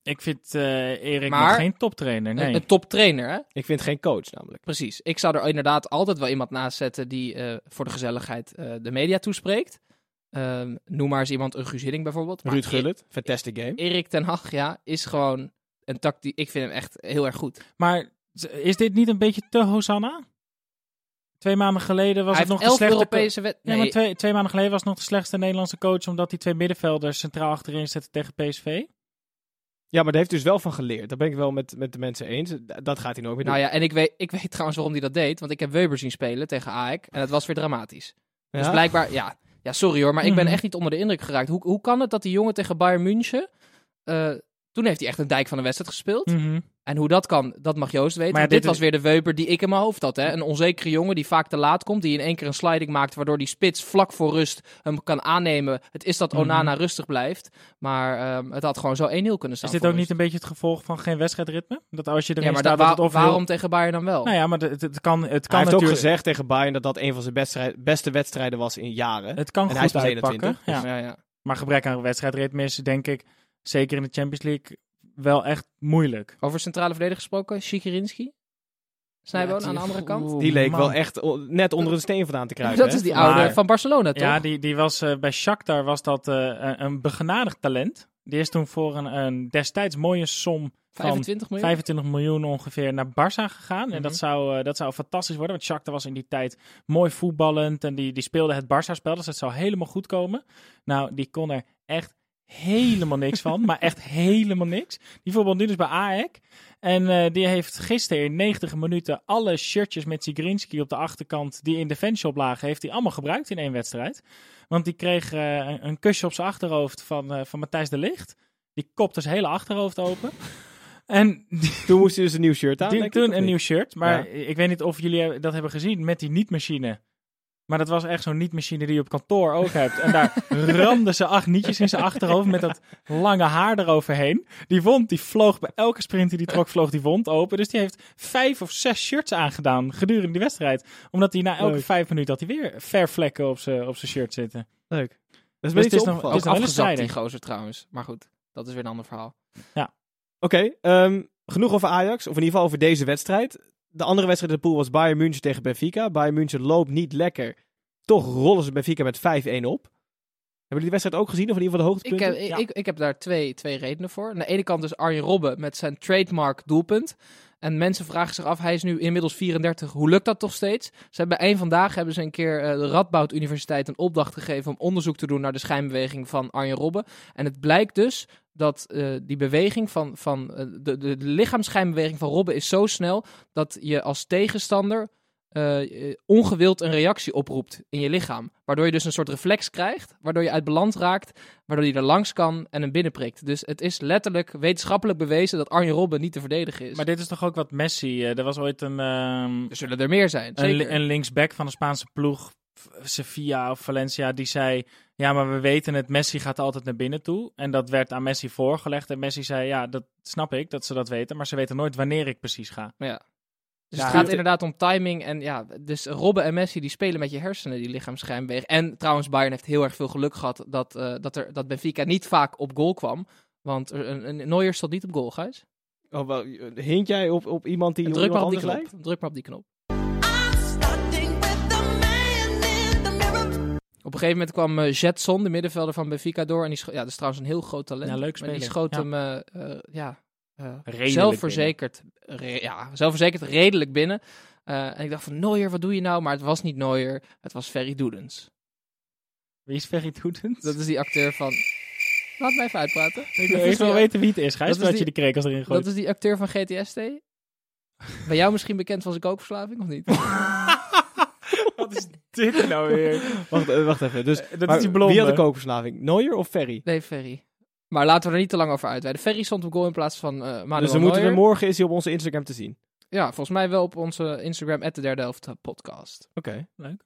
Ik vind eh Erik Maar- nog geen toptrainer. Nee. Een, een toptrainer, hè? Ik vind geen coach namelijk. Precies. Ik zou er inderdaad altijd wel iemand naast zetten die eh, voor de gezelligheid eh, de media toespreekt. Ehm, noem maar eens iemand, een Guus Hiddink bijvoorbeeld. Maar Ruud E- Gullit, fantastic game. Erik ten Hag, ja, is gewoon een tactiek. Ik vind hem echt heel erg goed. Maar is dit niet een beetje te Hosanna? Twee maanden geleden was Hij het nog de Europese wet. Nee, maar twee, twee maanden geleden was het nog de slechtste Nederlandse coach omdat hij twee middenvelders centraal achterin zette tegen PSV. Ja, maar daar heeft dus wel van geleerd. Daar ben ik wel met, met de mensen eens. Dat gaat hij nooit meer doen. Nou ja, en ik weet, ik weet trouwens waarom hij dat deed. Want ik heb Weber zien spelen tegen AEK. En het was weer dramatisch. Dus blijkbaar, ja, ja, sorry hoor, maar ik ben Mhm. echt niet onder de indruk geraakt. Hoe, hoe kan het dat die jongen tegen Bayern München. eh, toen heeft hij echt een dijk van de wedstrijd gespeeld. Mhm. En hoe dat kan, dat mag Joost weten. Maar dit dit was weer de Weber die ik in mijn hoofd had. Hè? Een onzekere jongen die vaak te laat komt. Die in één keer een sliding maakt. Waardoor die spits vlak voor rust hem kan aannemen. Het is dat Mhm. Onana rustig blijft. Maar ehm, het had gewoon zo 1-0 kunnen staan. Is dit ook niet een beetje het gevolg van geen wedstrijdritme? Dat als je erin Ja, maar staat, da- dat het of heel- waarom tegen Bayern dan wel? Nou ja, maar het, het kan, het hij kan heeft ook natuurlijk... gezegd tegen Bayern dat dat een van zijn beste, beste wedstrijden was in jaren. Het kan En hij is goed uitpakken. 21, Ja. Ja, ja. Maar gebrek aan wedstrijdritme is denk ik, zeker in de Champions League, wel echt moeilijk. Over centrale verdediger gesproken, Szykirinski. Snijboon Ja, aan de andere kant. Oeh, die leek man. wel echt net onder de steen vandaan te kruipen. dat hè? is die Maar- oude van Barcelona, toch? Ja, die, die was eh, bij Shakhtar was dat eh, een, een begenadigd talent. Die is toen voor een, een destijds mooie som van 25 miljoen. 25 miljoen ongeveer naar Barça gegaan. En dat Mhm. zou, eh, dat zou fantastisch worden. Want Shakhtar was in die tijd mooi voetballend. En die, die speelde het Barça-spel. Dus dat zou helemaal goed komen. Nou, die kon er echt helemaal niks van. maar echt helemaal niks. Die nu dus bij AEK. En eh, die heeft gisteren in 90 minuten alle shirtjes met Zigrinski op de achterkant die in de fanshop lagen, heeft hij allemaal gebruikt in één wedstrijd. Want die kreeg eh, een, een kusje op zijn achterhoofd van, eh, van Matthijs de Ligt. Die kopte zijn hele achterhoofd open. En die, Toen moest hij dus een nieuw shirt aan. die- toen een nieuw shirt. Maar Ja. ik weet niet of jullie dat hebben gezien met die niet-machine. Maar dat was echt zo'n niet-machine die je op kantoor ook hebt. En daar ramden ze acht nietjes in zijn achterhoofd met dat lange haar eroverheen. Die wond, die vloog bij elke sprint die die trok, vloog die wond open. Dus die heeft vijf of zes shirts aangedaan gedurende die wedstrijd. Omdat hij na elke Leuk. vijf minuten had hij weer vervlekken op zijn op zijn shirt zitten. Leuk. Dat is Dus het is nog- het Ook is afgezakt, die gozer trouwens. Maar goed, dat is weer een ander verhaal. Oké, ehm, genoeg over Ajax. Of in ieder geval over deze wedstrijd. De andere wedstrijd in de pool was Bayern München tegen Benfica. Bayern München loopt niet lekker. Toch rollen ze Benfica met 5-1 op. Hebben jullie die wedstrijd ook gezien? Of in ieder geval de Ik hoogtepunten? heb, Ja. ik, ik heb daar twee, twee redenen voor. Aan de ene kant dus Arjen Robben met zijn trademark doelpunt. En mensen vragen zich af, hij is nu inmiddels 34. Hoe lukt dat toch steeds? Ze hebben één vandaag hebben ze een keer eh, de Radboud Universiteit een opdracht gegeven om onderzoek te doen naar de schijnbeweging van Arjen Robben. En het blijkt dus dat eh, die beweging van, van eh, de, de, de lichaamsschijnbeweging van Robben is zo snel dat je als tegenstander eh, eh, ongewild een reactie oproept in je lichaam. Waardoor je dus een soort reflex krijgt, waardoor je uit balans raakt, waardoor je er langs kan en hem binnenprikt. Dus het is letterlijk wetenschappelijk bewezen dat Arjen Robben niet te verdedigen is. Maar dit is toch ook wat Messi... eh, er was ooit een... ehm, er zullen er meer zijn, een, zeker. li- een linksback van de Spaanse ploeg, Sevilla of Valencia, die zei: Ja, maar we weten het, Messi gaat altijd naar binnen toe. En dat werd aan Messi voorgelegd. En Messi zei: Ja, dat snap ik dat ze dat weten, maar ze weten nooit wanneer ik precies ga. Ja. Dus Ja, het gaat het- inderdaad om timing. En ja, dus Robben en Messi die spelen met je hersenen, die lichaamsschijnbeweging. En trouwens, Bayern heeft heel erg veel geluk gehad dat, eh, dat, er, dat Benfica niet vaak op goal kwam. Want een, een Neuer stond niet op goal, Gijs. Oh, wel, hint jij op, op iemand die op Druk maar op die anders knop. lijkt? Druk maar op die knop. Op een gegeven moment kwam eh, Jetson, de middenvelder van Benfica, door. En die ja, dat is trouwens een heel groot talent. Ja, leuk Maar die schoot Ja. hem, eh, ja, zelfverzekerd, re- ja, zelfverzekerd redelijk binnen. Eh, en ik dacht van, Neuer, wat doe je nou? Maar het was niet Neuer, het was Ferry Doedens. Wie is Ferry Doedens? Dat is die acteur van... Laat mij even uitpraten. Ik wil eerst wel weten wie het is. Gijs, Dat is dat je die- die krekels erin gooit. Dat is die acteur van GTST. Ben jou misschien bekend van zijn kookverslaving of niet? Wat is dit nou weer? Wacht, eh, wacht even. Dus, dat maar is die blonde. Wie had de kookverslaving? Neuer of Ferry? Nee, Ferry. Maar laten we er niet te lang over uitweiden. Ferry stond op goal in plaats van eh Manuel dus dan moeten we Neuer. morgen is hij op onze Instagram te zien. Ja, volgens mij wel op onze Instagram, at de derde helft podcast. Oké. Leuk.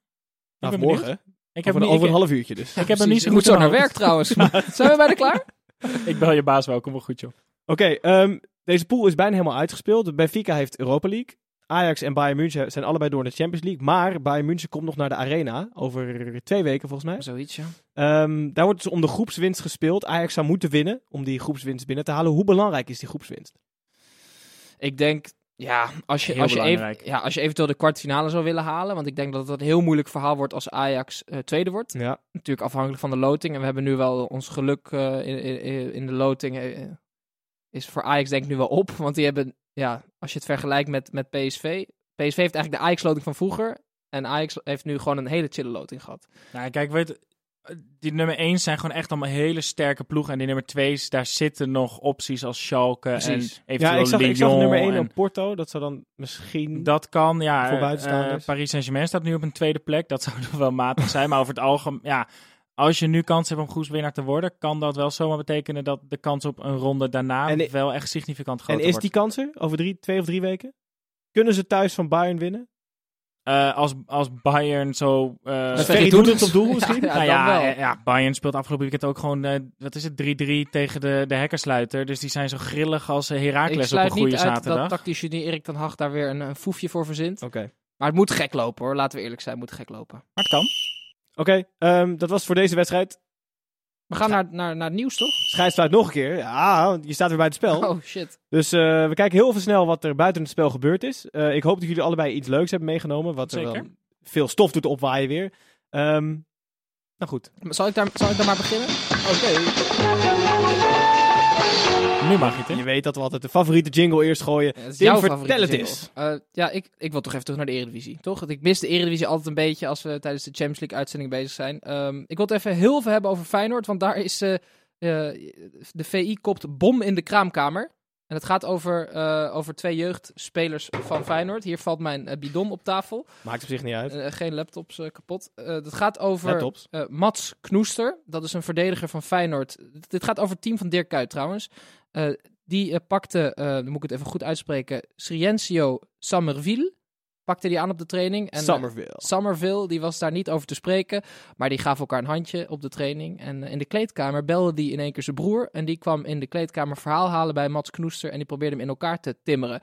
Nou, ben morgen. Ik heb, Over, niet, over ik, een half uurtje dus. ik heb hem niet zo Je goed moet zo naar werk trouwens. Zijn we bijna klaar? Ik bel je baas wel, kom wel goed joh. Oké, ehm, deze pool is bijna helemaal uitgespeeld. Benfica heeft Europa League. Ajax en Bayern München zijn allebei door naar de Champions League. Maar Bayern München komt nog naar de Arena. Over twee weken volgens mij. Zoiets, ja. Ehm, daar wordt dus om de groepswinst gespeeld. Ajax zou moeten winnen om die groepswinst binnen te halen. Hoe belangrijk is die groepswinst? Ik denk, ja, als je, Heel als je, even, ja, als je eventueel de kwartfinale zou willen halen. Want ik denk dat het een heel moeilijk verhaal wordt als Ajax eh, tweede wordt. Ja. Natuurlijk afhankelijk van de loting. En we hebben nu wel ons geluk eh, in, in, in de loting. eh, is voor Ajax denk ik nu wel op. Want die hebben, ja, als je het vergelijkt met, met PSV. PSV heeft eigenlijk de Ajax-loting van vroeger. En Ajax heeft nu gewoon een hele chille loting gehad. Nou, kijk, weet, die nummer 1 zijn gewoon echt allemaal hele sterke ploegen. En die nummer 2, daar zitten nog opties als Schalke Precies. en eventueel Ja, ik zag, ik zag Lyon nummer 1 en- op Porto. Dat zou dan misschien... Dat kan, ja. Voor eh, eh, Paris Saint-Germain staat nu op een tweede plek. Dat zou nog wel matig zijn. Maar over het algemeen, ja. Als je nu kans hebt om groepswinnaar te worden, kan dat wel zomaar betekenen dat de kans op een ronde daarna En wel echt significant en groter is wordt. die kans er? Over drie, twee of drie weken? Kunnen ze thuis van Bayern winnen? Eh, als, als Bayern zo... eh, Ferry Ferry doet het op doel misschien? Ja, nou dan ja, wel. eh, ja, Bayern speelt afgelopen weekend ook gewoon, wat is het, 3-3 tegen de, de hekkersluiter. Dus die zijn zo grillig als uh, Ik Heracles op een sluit goede niet uit zaterdag. dat tactisch genie Erik ten Hag daar weer een, een foefje voor verzint. Oké. Maar het moet gek lopen hoor. Laten we eerlijk zijn, het moet gek lopen. Maar het kan. Oké, ehm, dat was het voor deze wedstrijd. We gaan naar, naar, naar het nieuws toch? Schijnt sluit nog een keer. Ja, je staat weer bij het spel. Oh shit. Dus eh, we kijken heel even snel wat er buiten het spel gebeurd is. Eh, ik hoop dat jullie allebei iets leuks hebben meegenomen. Wat er Zeker. dan veel stof doet opwaaien weer. Ehm, nou goed. Zal ik daar, zal ik daar maar beginnen? Nu mag je het, hè? Je weet dat we altijd de favoriete jingle eerst gooien. Ja, Tim, jouw vertel favoriete het eens. Eh, ja, ik, ik wil toch even terug naar de Eredivisie, toch? Want Ik mis de Eredivisie altijd een beetje als we tijdens de Champions League uitzending bezig zijn. Ehm, ik wil het even heel veel hebben over Feyenoord, want daar is eh, eh, de VI kopt bom in de kraamkamer. En het gaat over, eh, over twee jeugdspelers van Feyenoord. Hier valt mijn eh, bidon op tafel. Maakt op zich niet uit. Eh, geen laptops kapot. Het gaat over Mats Knoester. Dat is een verdediger van Feyenoord. Dit gaat over het team van Dirk Kuyt trouwens. Die pakte, dan moet ik het even goed uitspreken, Sriencio Sammerville. Pakte die aan op de training. En, eh, Somerville. Summerville, die was daar niet over te spreken. Maar die gaf elkaar een handje op de training. En eh, in de kleedkamer belde die in één keer zijn broer. En die kwam in de kleedkamer verhaal halen bij Mats Knoester. En die probeerde hem in elkaar te timmeren.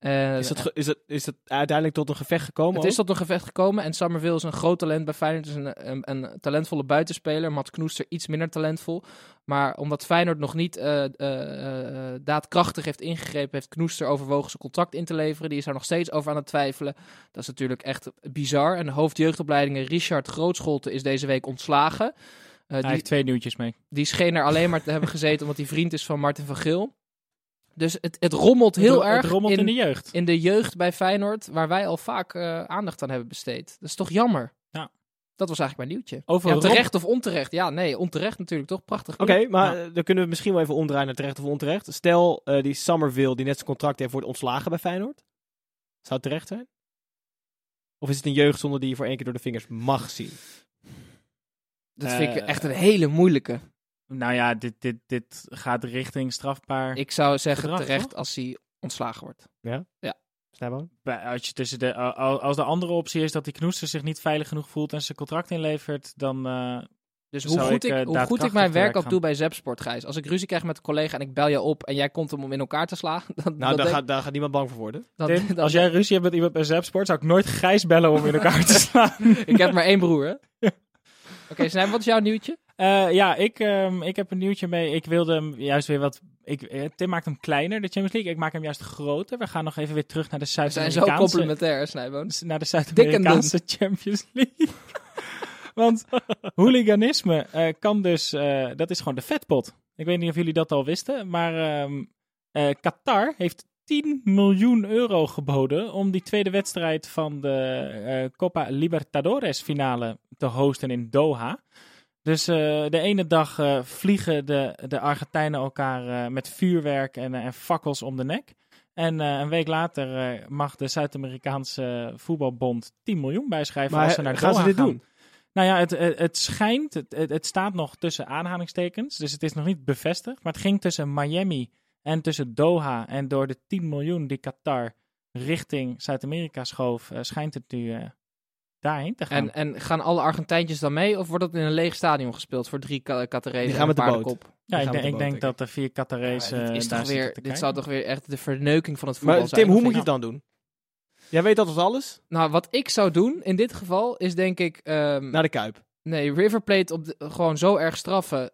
Eh, Is, dat ge- is, het, is het uiteindelijk tot een gevecht gekomen? het is tot een gevecht gekomen en Summerville is een groot talent bij Feyenoord. Het is een, een, een talentvolle buitenspeler. Mats Knoester iets minder talentvol. Maar omdat Feyenoord nog niet eh, eh, daadkrachtig heeft ingegrepen, heeft Knoester overwogen zijn contract in te leveren. Die is daar nog steeds over aan het twijfelen. Dat is natuurlijk echt bizar. En de hoofdjeugdopleidingen Richard Grootscholte is deze week ontslagen. Hij die, heeft twee nieuwtjes mee. die scheen er alleen maar te hebben gezeten omdat hij vriend is van Martin van Geel. Dus het, het rommelt heel het, erg Het rommelt in, in, de jeugd. in de jeugd bij Feyenoord, waar wij al vaak eh, aandacht aan hebben besteed. Dat is toch jammer? Ja. Dat was eigenlijk mijn nieuwtje. Over Ja, terecht of onterecht? Ja, nee, onterecht natuurlijk toch? Prachtig. Oké, maar eh, dan kunnen we misschien wel even omdraaien naar terecht of onterecht. Stel, eh, die Somerville, die net zijn contract heeft, wordt ontslagen bij Feyenoord. Zou het terecht zijn? Of is het een jeugdzonde die je voor één keer door de vingers mag zien? Dat vind ik echt een hele moeilijke. Nou ja, dit, dit, dit gaat richting strafbaar. Ik zou zeggen Gedrag, terecht toch? als hij ontslagen wordt. Snijboon? Bij- Als, je tussen de, al- als de andere optie is dat die knoester zich niet veilig genoeg voelt en zijn contract inlevert, dan... eh, Dus Zou hoe goed, ik, ik, eh, hoe goed ik mijn werk ook gaan? doe bij Zepsport, Gijs. Als ik ruzie krijg met een collega en ik bel je op en jij komt hem om in elkaar te slaan. Dan, Nou, dan daar denk- gaat, daar gaat niemand bang voor worden. dan- Tim, dan- als jij ruzie hebt met iemand bij Zapsport, zou ik nooit Gijs bellen om in elkaar te slaan. Ik heb maar één broer, hè? Oké, Snijp, wat is jouw nieuwtje? Eh, ja, ik, ehm, ik heb een nieuwtje mee. Ik wilde hem juist weer wat... Ik, eh, Tim maakt hem kleiner, de Champions League. Ik maak hem juist groter. We gaan nog even weer terug naar de We zijn zo Zuid-Amerikaanse... complementair, Snijboon. naar de Zuid-Amerikaanse Champions League. Want hooliganisme eh, kan dus... dat is gewoon de vetpot. Ik weet niet of jullie dat al wisten, maar... ehm, Eh, Qatar heeft 10 miljoen euro geboden om die tweede wedstrijd van de Copa Libertadores finale te hosten in Doha. Dus eh, de ene dag eh, vliegen de, de Argentijnen elkaar eh, met vuurwerk en, en fakkels om de nek. En een week later mag de Zuid-Amerikaanse voetbalbond 10 miljoen bijschrijven Maar als ze naar gaan Doha ze dit gaan. doen? Nou ja, het, het, het schijnt, het, het, staat nog tussen aanhalingstekens, dus het is nog niet bevestigd. Maar het ging tussen Miami en tussen Doha. En door de 10 miljoen die Qatar richting Zuid-Amerika schoof, schijnt het nu daarheen te gaan. En, en gaan alle Argentijntjes dan mee? Of wordt dat in een leeg stadion gespeeld voor drie Qatarese Die gaan met de boot. ja, ik, denk- de ik denk dat er vier Qatarese Ja, dit, is daar toch weer, dit zou toch weer echt de verneuking van het voetbal Maar zijn? Tim, hoe moet je het dan doen? Jij weet dat als alles? Nou, wat ik zou doen in dit geval is denk ik... ehm, Naar de Kuip. Nee, River Plate op de- gewoon zo erg straffen.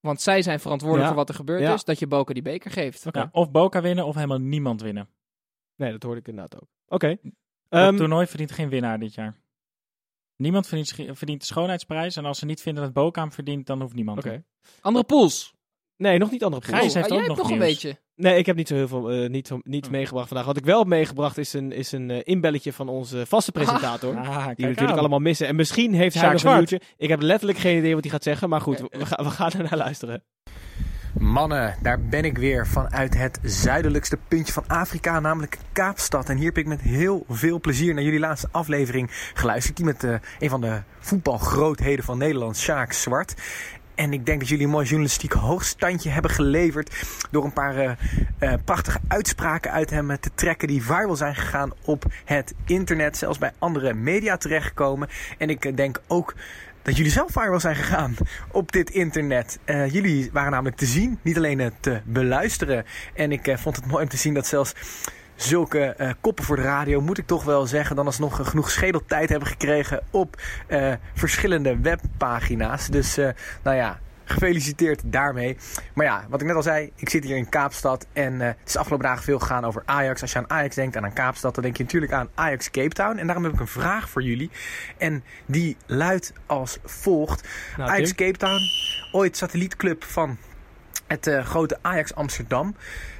Want zij zijn verantwoordelijk Ja. voor wat er gebeurd Ja. is. Dat je Boca die beker geeft. Ja, of Boca winnen of helemaal niemand winnen. Nee, dat hoorde ik inderdaad ook. Oké. Het Ehm, toernooi verdient geen winnaar dit jaar. Niemand verdient, verdient de schoonheidsprijs. En als ze niet vinden dat Boca hem verdient, dan hoeft niemand. Oké. Andere pools. Nee, nog niet andere Gijs pools. heeft ah, jij ook hebt nog een beetje. Nee, ik heb niet zo heel veel eh, niet, niet Hm. meegebracht vandaag. Wat ik wel heb meegebracht is een, is een eh, inbelletje van onze vaste presentator. Ah, die we natuurlijk aan. allemaal missen. En misschien heeft hij nog een nieuwtje. Ik heb letterlijk geen idee wat hij gaat zeggen. Maar goed, we, gaan, we gaan ernaar luisteren. Mannen, daar ben ik weer vanuit het zuidelijkste puntje van Afrika, namelijk Kaapstad. En hier heb ik met heel veel plezier naar jullie laatste aflevering geluisterd. Die met eh, een van de voetbalgrootheden van Nederland, Sjaak Zwart. En ik denk dat jullie een mooi journalistiek hoogstandje hebben geleverd. Door een paar eh, eh, prachtige uitspraken uit hem te trekken. Die viral zijn gegaan op het internet. Zelfs bij andere media terechtgekomen. En ik denk ook dat jullie zelf viral zijn gegaan op dit internet. Eh, jullie waren namelijk te zien, niet alleen eh, te beluisteren. En ik eh, vond het mooi om te zien dat zelfs zulke eh, koppen voor de radio, moet ik toch wel zeggen, dan alsnog eh, genoeg schedeltijd hebben gekregen op eh, verschillende webpagina's. Dus eh, nou ja. Gefeliciteerd daarmee. Maar ja, wat ik net al zei, ik zit hier in Kaapstad en eh, het is de afgelopen dagen veel gegaan over Ajax. Als je aan Ajax denkt en aan Kaapstad, dan denk je natuurlijk aan Ajax Cape Town. En daarom heb ik een vraag voor jullie. En die luidt als volgt. Nou, Ajax? Cape Town, ooit satellietclub van het eh, grote Ajax Amsterdam.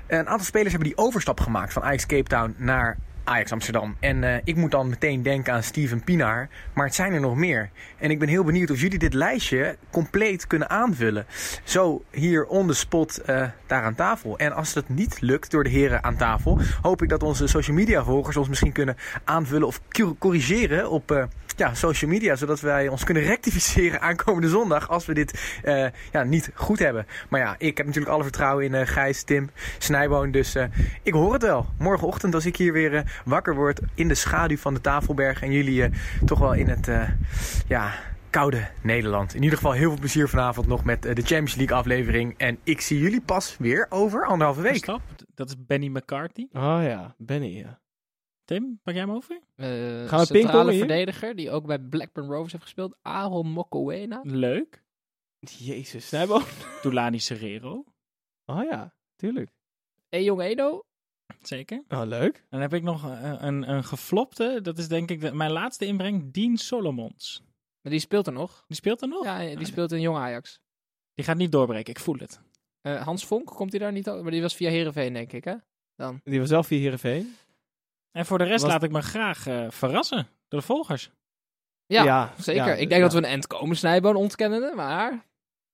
Een aantal spelers hebben die overstap gemaakt van Ajax Cape Town naar Ajax Amsterdam. En eh, ik moet dan meteen denken aan Steven Pinaar. Maar het zijn er nog meer. En ik ben heel benieuwd of jullie dit lijstje compleet kunnen aanvullen. Zo hier on the spot eh, daar aan tafel. En als het niet lukt door de heren aan tafel, hoop ik dat onze social media volgers ons misschien kunnen aanvullen of cor- corrigeren op eh, ja, social media. Zodat wij ons kunnen rectificeren aankomende zondag als we dit eh, ja, niet goed hebben. Maar ja, ik heb natuurlijk alle vertrouwen in eh, Gijs, Tim, Snijboon. Dus eh, ik hoor het wel. Morgenochtend als ik hier weer eh, wakker word in de schaduw van de Tafelberg. En jullie eh, toch wel in het eh, ja, koude Nederland. In ieder geval heel veel plezier vanavond nog met de Champions League aflevering. En ik zie jullie pas weer over anderhalve week. Stap. Dat is Benny McCarthy. Oh ja, Benny. Ja. Tim, pak jij hem over? Eh pingpongen centrale hier? verdediger, die ook bij Blackburn Rovers heeft gespeeld. Aaron Mokoena. Leuk. Jezus, Snijbo. Tulani Serrero. Oh ja, tuurlijk. Ejong Edo. Zeker. Oh, leuk. Dan heb ik nog een, een, een geflopte. Dat is denk ik de, mijn laatste inbreng. Dean Solomons. Maar die speelt er nog. Die speelt er nog? Ja, die speelt in Jong Ajax. Die gaat niet doorbreken. Ik voel het. Eh, Hans Vonk, komt hij daar niet over? Maar die was via Herenveen, denk ik, hè? Dan. Die was zelf via Heerenveen. En voor de rest Was- laat ik me graag eh, verrassen door de volgers. Ja, zeker. ja, ik denk ja. dat we een end komen, Snijboon ontkennende, maar...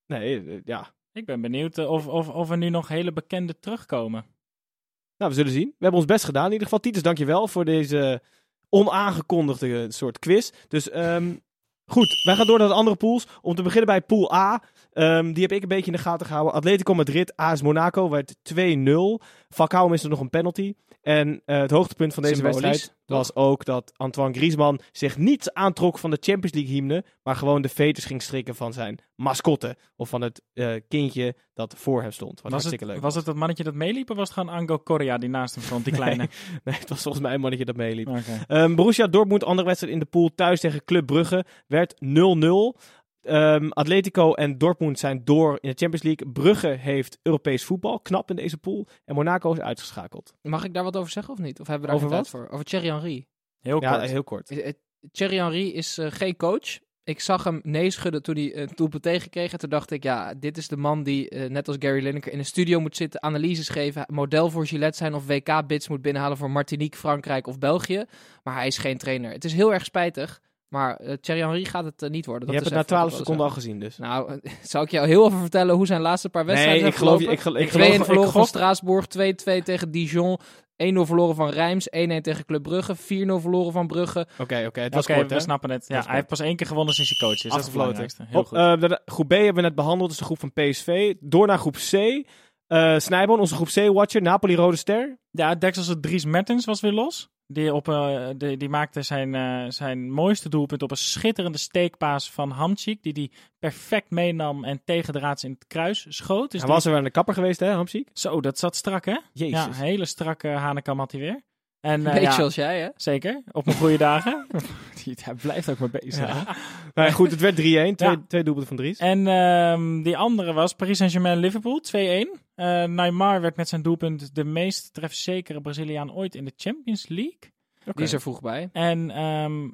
Nee, eh, ja. Ik ben benieuwd eh, of, of, of er nu nog hele bekende terugkomen. Nou, we zullen zien. We hebben ons best gedaan. In ieder geval, Titus, dankjewel voor deze onaangekondigde soort quiz. Dus ehm, goed, wij gaan door naar de andere pools. Om te beginnen bij pool A. Ehm, die heb ik een beetje in de gaten gehouden. Atletico Madrid, AS Monaco werd 2-0. Falcao miste nog een penalty. En eh, het hoogtepunt van deze Symbolisch, wedstrijd was ook dat Antoine Griezmann zich niet aantrok van de Champions League hymne, maar gewoon de veters ging strikken van zijn mascotte. Of van het eh, kindje dat voor hem stond. Wat Was hartstikke het, leuk was het dat mannetje dat meeliep of was het gewoon Ango Correa die naast hem stond, die kleine? Nee, het was volgens mij een mannetje dat meeliep. Oké. Ehm, Borussia Dortmund, andere wedstrijd in de pool, thuis tegen Club Brugge, werd 0-0. Ehm, Atletico en Dortmund zijn door in de Champions League. Brugge heeft Europees voetbal, knap in deze pool. En Monaco is uitgeschakeld. Mag ik daar wat over zeggen of niet? Of hebben we daar Over geen wat? tijd voor? Over Thierry Henry. Heel ja, kort. heel kort. Eh, eh, Thierry Henry is eh, geen coach. ik zag hem nee schudden toen hij een doelpunt tegenkreeg. En toen dacht ik, ja, dit is de man die, eh, net als Gary Lineker, in een studio moet zitten, analyses geven, model voor Gillette zijn of WK-bits moet binnenhalen voor Martinique, Frankrijk of België. Maar hij is geen trainer. Het is heel erg spijtig. Maar eh Thierry Henry gaat het eh, niet worden. Je Dat hebt het na even 12 wat ik seconden al gezien dus. Nou, zou ik jou heel even vertellen hoe zijn laatste paar wedstrijden Nee, ik zijn geloof je. verlopen? Ik, gel- ik 2-1 geloof verloren ik van Straatsburg, 2-2 tegen Dijon, 1-0 verloren van Reims, 1-1 tegen Club Brugge, 4-0 verloren van Brugge. Oké, oké. Het was Oké, kort, we hè? snappen het. Ja, hij heeft pas één keer gewonnen sinds hij coach is. Dat is. Heel Op, goed. eh, de, de- groep B hebben we net behandeld, dus de groep van PSV. Door naar groep C. Eh Snijboon, onze groep C-watcher. Napoli Rode Ster. Ja, Dexels Dries Mertens was weer los. Die, op, eh, die, die maakte zijn, eh, zijn mooiste doelpunt op een schitterende steekpaas van Hamchik. Die die perfect meenam en tegen de raads in het kruis schoot. Dus Hij was er weer aan de kapper geweest, hè, Hamziek? Zo, dat zat strak hè? Jezus. Ja, een hele strakke Hanekam had hij weer. En, eh, Beetje ja, zoals jij, hè? Zeker, op mijn goede dagen. hij blijft ook maar bezig. Ja. Ja, goed, het werd 3-1. Twee, Ja. twee doelpunten van Dries. En ehm, die andere was Paris Saint-Germain-Liverpool, 2-1. Eh Neymar werd met zijn doelpunt de meest trefzekere Braziliaan ooit in de Champions League. Die is er vroeg bij. En ehm,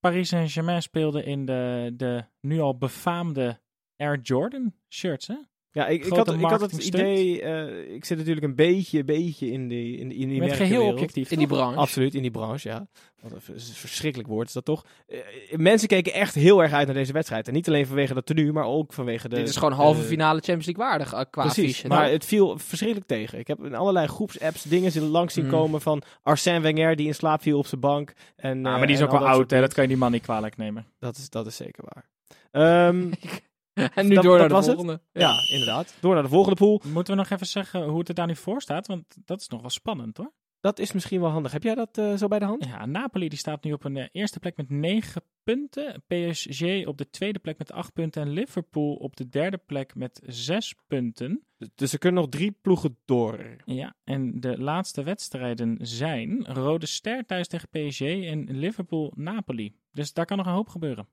Paris Saint-Germain speelde in de, de nu al befaamde Air Jordan shirts, hè? Ja, ik, ik, had, ik had het idee... eh, ik zit natuurlijk een beetje, beetje in die, in die, in die Met geheel objectief. In die branche. Absoluut, in die branche, ja. Wat een vers- verschrikkelijk woord is dat toch. Eh, mensen keken echt heel erg uit naar deze wedstrijd. En niet alleen vanwege dat tenue, maar ook vanwege de... Dit is gewoon halve finale Champions League waardig eh, qua Precies, maar Nou, het viel verschrikkelijk tegen. Ik heb in allerlei groepsapps dingen zien langs zien Mm. komen van Arsène Wenger die in slaap viel op zijn bank. En, Nou, eh, maar die is ook al wel dat oud, hè? Dat kan je die man niet kwalijk nemen. Dat is, dat is zeker waar. Ehm, en nu dat- door dat naar de was het? volgende. ja, inderdaad. Door naar de volgende pool. Moeten we nog even zeggen hoe het er daar nu voor staat? Want dat is nog wel spannend, hoor. Dat is misschien wel handig. Heb jij dat eh, zo bij de hand? Ja, Napoli die staat nu op een eh, eerste plek met 9 punten. PSG op de tweede plek met 8 punten. En Liverpool op de derde plek met 6 punten. Dus er kunnen nog drie ploegen door. Ja, en de laatste wedstrijden zijn Rode Ster thuis tegen PSG en Liverpool-Napoli. Dus daar kan nog een hoop gebeuren.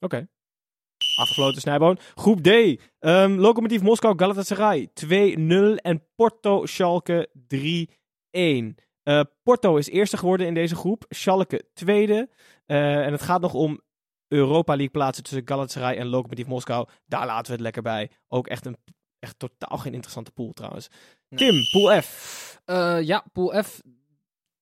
Oké. Afgefloten Snijboon. Groep D. Ehm Lokomotief Moskou Galatasaray 2-0 en Porto Schalke 3-1. Eh, Porto is eerste geworden in deze groep. Schalke tweede. Eh, en het gaat nog om Europa League plaatsen tussen Galatasaray en Lokomotief Moskou. Daar laten we het lekker bij. Ook echt een echt totaal geen interessante pool trouwens. Nee. Tim, pool F. Eh, ja, Pool F.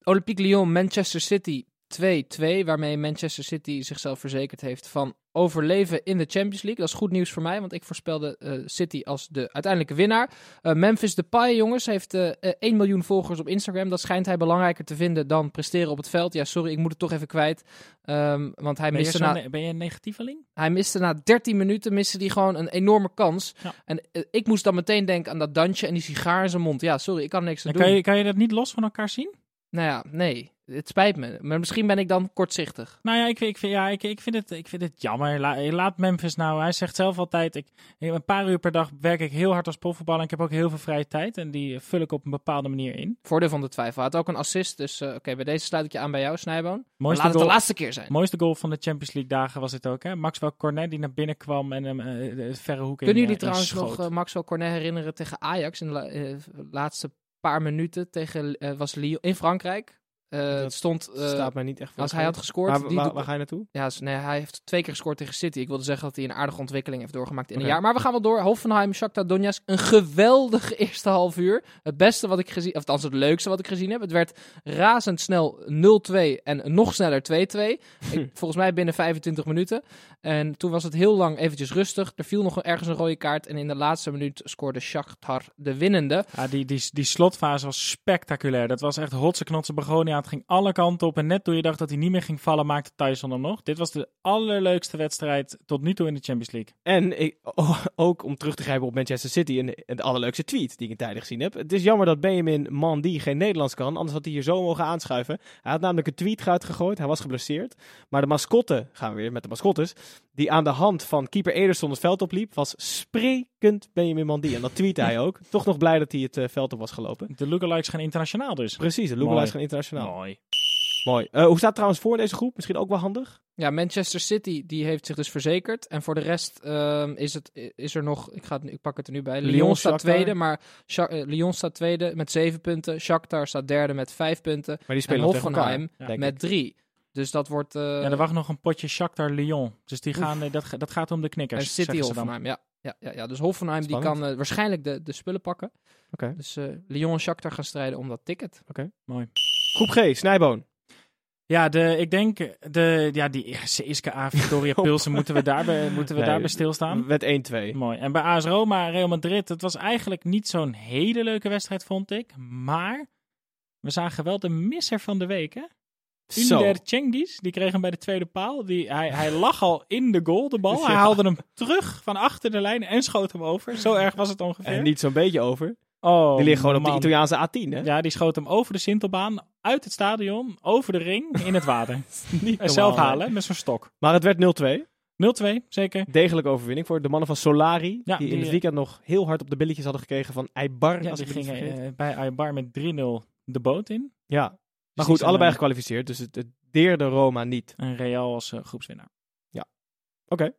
Olympique Lyon, Manchester City 2-2. Waarmee Manchester City zichzelf verzekerd heeft van overleven in de Champions League. Dat is goed nieuws voor mij, want ik voorspelde eh, City als de uiteindelijke winnaar. Eh, Memphis Depay, jongens, heeft eh, eh, 1 miljoen volgers op Instagram. Dat schijnt hij belangrijker te vinden dan presteren op het veld. Ja, sorry, ik moet het toch even kwijt. Ehm, want hij Ben je, miste, zo na, ben je een negatieveling? hij miste na 13 minuten miste hij gewoon een enorme kans. Ja. En ik moest dan meteen denken aan dat dansje en die sigaar in zijn mond. Ja, sorry, ik kan niks aan doen. kan, je, kan je dat niet los van elkaar zien? Nou ja, nee. Het spijt me. Maar misschien ben ik dan kortzichtig. Nou ja, ik, vind- ik, vind, ja ik, ik, vind het, ik vind het jammer. La- laat Memphis nou. Hij zegt zelf altijd: ik, een paar uur per dag werk ik heel hard als profvoetballer. En ik heb ook heel veel vrije tijd. En die vul ik op een bepaalde manier in. Voordeel van de twijfel. Hij had ook een assist. Dus eh, oké, bij deze sluit ik je aan bij jou, Snijboon. Laat het de goal, laatste keer zijn. mooiste goal van de Champions League dagen was het ook. Hè? Maxwell Cornet die naar binnen kwam en hem eh, de verre hoek in Kunnen jullie eh, trouwens nog Maxwell Cornet herinneren tegen Ajax in de la- laatste paar minuten tegen was Lyon in Frankrijk? Eh, het stond eh, staat mij niet echt voor. als hij had gescoord. Waar, die waar, ga je naartoe? Ja, nee, hij heeft twee keer gescoord tegen City. Ik wilde zeggen dat hij een aardige ontwikkeling heeft doorgemaakt in een jaar. Maar we gaan wel door. Hoffenheim, Shakhtar Donetsk. Een geweldige eerste half uur. Het beste wat ik gezien... Of althans het leukste wat ik gezien heb. Het werd razendsnel 0-2 en nog sneller 2-2. Ik- Volgens mij binnen 25 minuten. En toen was het heel lang eventjes rustig. Er viel nog ergens een rode kaart. En in de laatste minuut scoorde Shakhtar de winnende. Ja, die, die, die slotfase was spectaculair. Dat was echt hotse knotse begonia. Het ging alle kanten op. En net toen je dacht dat hij niet meer ging vallen, maakte Tyson hem nog. Dit was de allerleukste wedstrijd tot nu toe in de Champions League. En ik, oh, ook om terug te grijpen op Manchester City, een, een allerleukste tweet die ik in tijden gezien heb. Het is jammer dat Benjamin Mandy geen Nederlands kan, anders had hij hier zo mogen aanschuiven. Hij had namelijk een tweet uitgegooid, hij was geblesseerd. Maar de mascotte, gaan we weer met de mascottes, die aan de hand van keeper Ederson het veld opliep, was sprekend Benjamin Mandy. En dat tweette hij ook. Toch nog blij dat hij het eh, veld op was gelopen. De lookalikes gaan internationaal dus. Precies, de Mooi. Lookalike gaan internationaal. Mooi. Mooi. Eh, hoe staat het trouwens voor in deze groep? Misschien ook wel handig. Ja, Manchester City die heeft zich dus verzekerd. En voor de rest ehm, is, het, is er nog, ik, ga het, ik pak het er nu bij. Lyon, Lyon, staat Shakhtar. tweede, maar Sha- eh, Lyon staat tweede met zeven punten. Shakhtar staat derde met vijf punten. Maar die En spelen tegen Hoffenheim elkaar, met drie. Dus dat wordt... eh ja, er wacht nog een potje Shakhtar Lyon. Dus die gaan, dat, dat gaat om de en knikkers. City zeggen ze dan. Hoffenheim, ja. Ja, ja, ja. Dus Hoffenheim die kan waarschijnlijk de, de spullen pakken. Oké. Dus eh Lyon en Shakhtar gaan strijden om dat ticket. Groep G, Snijboon. Ja, de, ik denk, de, ja, die CSKA Victoria Pilsen, moeten we daarbij, moeten we Nee, daarbij stilstaan? Wet 1-2. Mooi. En bij AS Roma, Real Madrid, het was eigenlijk niet zo'n hele leuke wedstrijd, vond ik. Maar we zagen wel de misser van de week, hè? Zo. Under Cengiz, die kreeg hem bij de tweede paal. Die, hij, hij lag al in de goal, de bal. Hij haalde hem terug van achter de lijn en schoot hem over. Zo erg was het ongeveer. En niet zo'n beetje over. oh, Die ligt gewoon op de. Italiaanse A10, hè? Ja, die schoot hem over de Sintelbaan, uit het stadion, over de ring, in het water. Niet En zelf normaal, halen met zo'n stok. 0-2, Maar het werd 0-2. zeker. Degelijke overwinning voor de mannen van Solari. Ja, die in het eh, weekend nog heel hard op de billetjes hadden gekregen van Eibar. Ja, als die gingen eh, bij Aybar met 3-0 de boot in. ja, maar die goed, allebei eh, gekwalificeerd. Dus het, het deerde Roma niet. En Real als eh, groepswinnaar. Oké.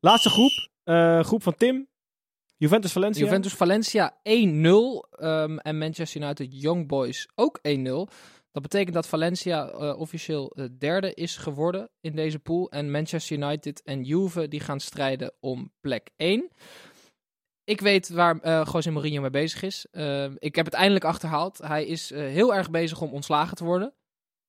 Laatste groep. eh, groep van Tim. Juventus Valencia. Juventus Valencia 1-0 ehm, en Manchester United Young Boys ook 1-0. Dat betekent dat Valencia eh, officieel eh, derde is geworden in deze pool. En Manchester United en Juve die gaan strijden om plek 1. Ik weet waar eh José Mourinho mee bezig is. Ik heb het eindelijk achterhaald. Hij is heel erg bezig om ontslagen te worden.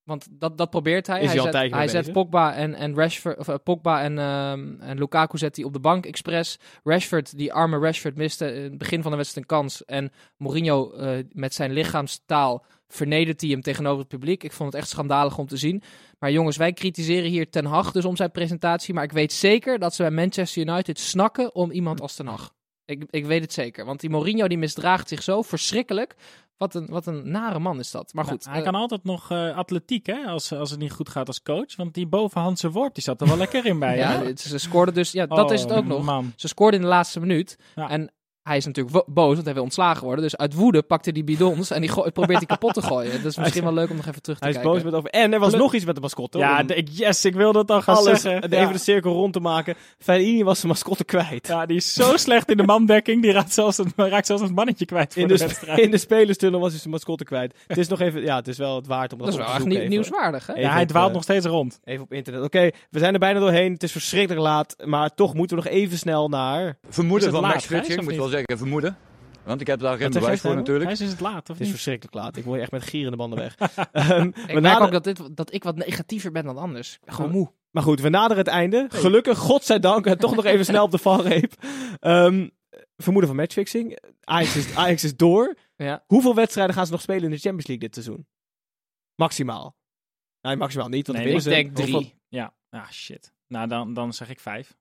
Want dat, dat probeert hij. Is hij hij zet, hij zet? Pogba en, en Rashford, of, Pogba en, ehm, en Lukaku zet hij op de bank expres. Rashford, die arme Rashford, miste in het begin van de wedstrijd een kans. En Mourinho met zijn lichaamstaal vernedert hij hem tegenover het publiek. Ik vond het echt schandalig om te zien. Maar jongens, wij kritiseren hier Ten Hag dus om zijn presentatie. Maar ik weet zeker dat ze bij Manchester United snakken om iemand als Ten Hag. Ik, ik weet het zeker. Want die Mourinho die misdraagt zich zo verschrikkelijk. Wat een, wat een nare man is dat. Maar goed. hij eh, kan altijd nog eh, atletiek, hè, als, als het niet goed gaat als coach. Want die bovenhandse worp, die zat er wel lekker in bij. ja, ze scoorden dus. Ja, dat is het ook Oh, nog. Man. Ze scoorden in de laatste minuut. Ja. En hij is natuurlijk wo- boos, want hij wil ontslagen worden. Dus uit woede pakt hij die bidons en die go- probeert die kapot te gooien. Dat is misschien wel leuk om nog even terug te Hij is kijken. boos met over. En er was nog iets met de mascotte. Ja, de- ik- yes, ik wilde het al gaan alles, zeggen. de- Ja. even de cirkel rond te maken. Fellini was zijn mascotte kwijt. Ja, die is zo slecht in de mandekking. Die raakt zelfs het, raakt zelfs het mannetje kwijt voor In de, de, wedstrijd. in de spelerstunnel was hij zijn mascotte kwijt. Het is nog even, ja, het is wel het waard om dat, Dat is op wel echt nieuw- nieuwswaardig, hè? Even ja, hij dwaalt eh, nog steeds rond. Even op internet. Oké, we zijn er bijna doorheen. Het is verschrikkelijk laat. Maar toch moeten we nog even snel naar... Is Vermoeden van Gijs, of moet wel zeggen. Vermoeden. Want ik heb daar geen bewijs voor natuurlijk. Hij is het laat, of Het is niet? verschrikkelijk laat. Ik word echt met gierende banden weg. Ehm, we Ik merk ook dat, dit, dat ik wat negatiever ben dan anders. Gewoon moe. Maar goed, we naderen het einde. Gelukkig, godzijdank, en toch nog even snel op de valreep. Ehm, vermoeden van matchfixing. Ajax is, Ajax is door. Ja. Hoeveel wedstrijden gaan ze nog spelen in de Champions League dit seizoen? Maximaal. Nee, maximaal niet, want Nee, Ik denk drie. Hoeveel, Ja, ah shit. Nou, dan, dan zeg ik vijf.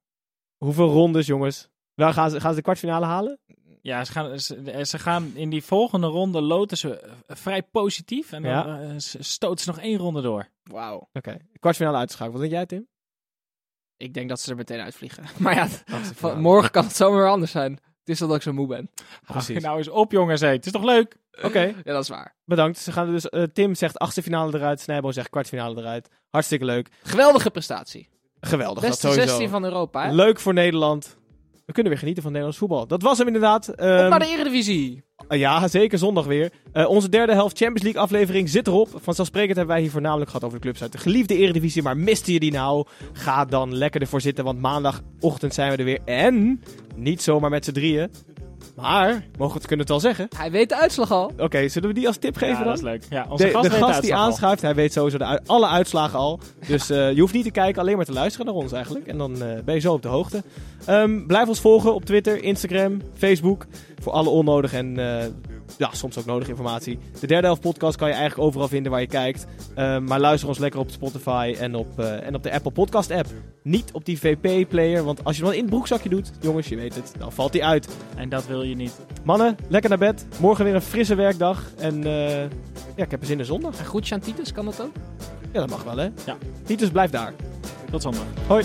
hoeveel rondes, jongens? Waar gaan ze, gaan ze de kwartfinale halen? Ja, ze gaan, ze, ze gaan in die volgende ronde loten ze eh, vrij positief. En dan Ja. eh, s- stoten ze nog één ronde door. Wauw. Oké, kwartfinale uitgeschakeld. Wat denk jij, Tim? Ik denk dat ze er meteen uitvliegen. Maar ja, van, morgen kan het zomaar weer anders zijn. Het is dat ik zo moe ben. Precies. Hou nou eens op, jongens. hé. Het is toch leuk? Oké, Ja, dat is waar. bedankt. Ze gaan dus, eh, Tim zegt achtste finale eruit. Snijbo zegt kwartfinale eruit. Hartstikke leuk. Geweldige prestatie. Geweldig, dat Beste sowieso. 16 van Europa, hè? Leuk voor Nederland. We kunnen weer genieten van Nederlands voetbal. Dat was hem inderdaad. Ehm, naar de Eredivisie. Uh, Ja, zeker zondag weer. Uh, onze derde helft Champions League aflevering zit erop. Vanzelfsprekend hebben wij hier voornamelijk gehad over de clubs uit de geliefde Eredivisie. Maar miste je die nou? Ga dan lekker ervoor zitten, want maandagochtend zijn we er weer. En niet zomaar met z'n drieën. Maar, mogen we het kunnen het wel zeggen? Hij weet de uitslag al. Oké, zullen we die als tip geven ja, dan? dat is leuk. Ja, onze De, gast de weet gast de die al. aanschuift, hij weet sowieso de alle uitslagen al. Dus eh, je hoeft niet te kijken, alleen maar te luisteren naar ons eigenlijk. En dan eh, ben je zo op de hoogte. Ehm, blijf ons volgen op Twitter, Instagram, Facebook. Voor alle onnodige en eh, ja, soms ook nodige informatie. De derde helft podcast kan je eigenlijk overal vinden waar je kijkt. Ehm, maar luister ons lekker op Spotify en op, eh, en op de Apple Podcast app. Niet op die VP-player, want als je hem dan in het broekzakje doet, jongens, je weet het, dan valt die uit. En dat wil je niet. Mannen, lekker naar bed. Morgen weer een frisse werkdag. En eh, ja, ik heb er zin in zondag. En goed, aan Titus, kan dat ook? Ja, dat mag wel, hè? Ja. Titus, blijf daar. Tot zondag. Hoi.